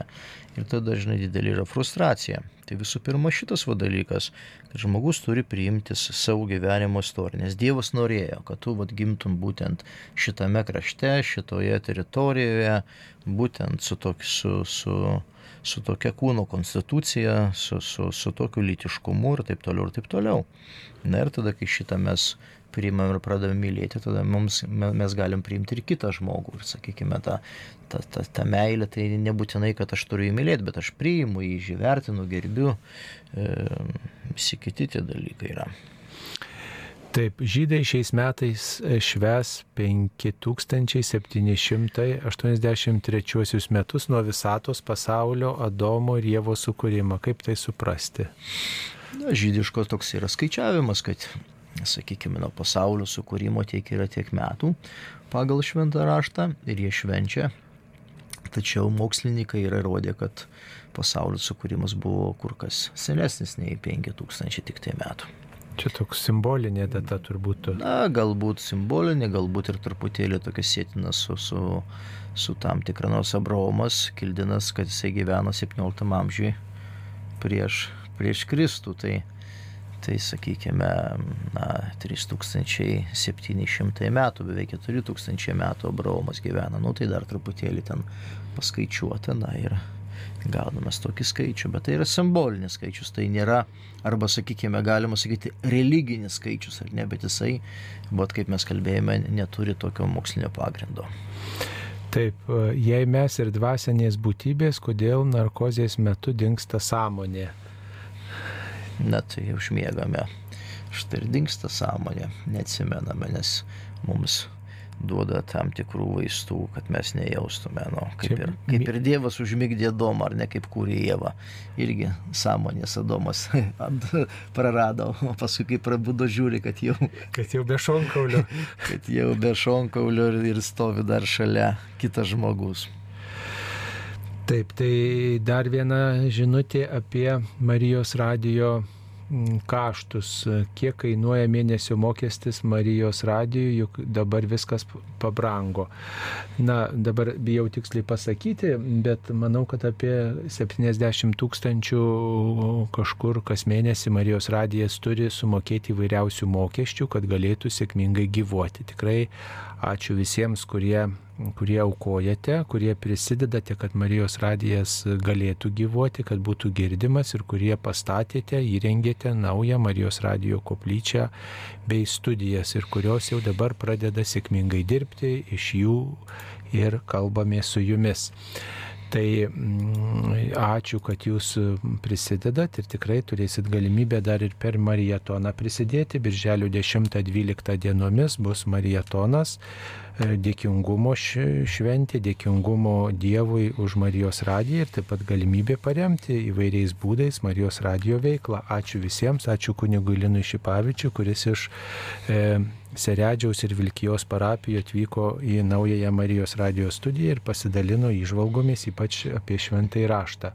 Ir tada dažnai didelė yra frustracija. Tai visų pirma šitas va dalykas, kad žmogus turi priimti savo gyvenimo istoriją, nes Dievas norėjo, kad tu vat, gimtum būtent šitame krašte, šitoje teritorijoje, būtent su, tok, su, su, su tokia kūno konstitucija, su, su, su tokiu lytiškumu ir taip toliau ir taip toliau. Na ir tada, kai šitą mes priimam ir pradedam mylėti, tada mums, mes galim priimti ir kitą žmogų. Ir sakykime, ta, ta, ta, ta meilė tai nebūtinai, kad aš turiu įmylėti, bet aš priimu, jį vertinu, gerbiu. E, visi kiti tie dalykai yra. Taip, žydai šiais metais šves 5783 metus nuo visatos pasaulio Adomo ir Dievo sukūrimo. Kaip tai suprasti? Na, žydiškos toks yra skaičiavimas, kad sakykime, nuo pasaulio sukūrimo tiek yra tiek metų pagal šventą raštą ir jie švenčia. Tačiau mokslininkai yra įrodę, kad pasaulio sukūrimas buvo kur kas senesnis nei 5000 tik tai metų. Čia toks simbolinė data turbūt. Na, galbūt simbolinė, galbūt ir truputėlį tokia sėtina su, su, su tam tikra nors Abraomas, Kildinas, kad jisai gyveno 17 amžiui prieš, prieš Kristų. Tai, tai sakykime, na, 3700 metų, beveik 4000 metų Abraomas gyvena, nu tai dar truputėlį ten paskaičiuota, na ir gaudamas tokį skaičių, bet tai yra simbolinis skaičius, tai nėra, arba sakykime, galima sakyti, religinis skaičius, ar ne, bet jisai, bet kaip mes kalbėjome, neturi tokio mokslinio pagrindo. Taip, jei mes ir dvasinės būtybės, kodėl narkozės metu dinksta sąmonė? Na tai užmiegame. Štai ir dinksta sąmonė, neatsimename, nes mums duoda tam tikrų vaistų, kad mes nejaustume. Nu, kaip, ir, kaip ir Dievas užmygdė Domą, ar ne kaip kūrė Jėvą. Irgi sąmonės Adomas prarado, o paskui kai prabudo žiūri, kad jau... Kad jau be šonkaulio. kad jau be šonkaulio ir, ir stovi dar šalia kitas žmogus. Taip, tai dar viena žinutė apie Marijos radio kaštus, kiek kainuoja mėnesio mokestis Marijos radijui, juk dabar viskas pabrango. Na, dabar bijau tiksliai pasakyti, bet manau, kad apie 70 tūkstančių kažkur kas mėnesį Marijos radijas turi sumokėti įvairiausių mokesčių, kad galėtų sėkmingai gyvuoti. Tikrai ačiū visiems, kurie kurie aukojate, kurie prisidedate, kad Marijos radijas galėtų gyvuoti, kad būtų girdimas ir kurie pastatėte, įrengėte naują Marijos radijo koplyčią bei studijas ir kurios jau dabar pradeda sėkmingai dirbti, iš jų ir kalbame su jumis. Tai mm, ačiū, kad jūs prisidedat ir tikrai turėsit galimybę dar ir per marietoną prisidėti. Birželio 10-12 dienomis bus marietonas dėkingumo šventė, dėkingumo Dievui už Marijos radiją ir taip pat galimybė paremti įvairiais būdais Marijos radijo veiklą. Ačiū visiems, ačiū kunigui Linui Šipavičiui, kuris iš e, Seredžiaus ir Vilkijos parapijų atvyko į naująją Marijos radijos studiją ir pasidalino įžvalgomis ypač apie šventąjį raštą.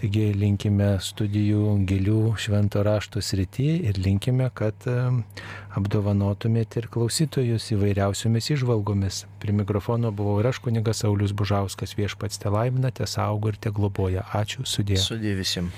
Taigi linkime studijų gilių švento rašto srity ir linkime, kad apdovanotumėte ir klausytojus įvairiausiomis išvalgomis. Prie mikrofono buvau ir aš kunigas Saulis Bužauskas viešpats te laimina, te saugo ir te globoja. Ačiū, sudė. Sudė visiems.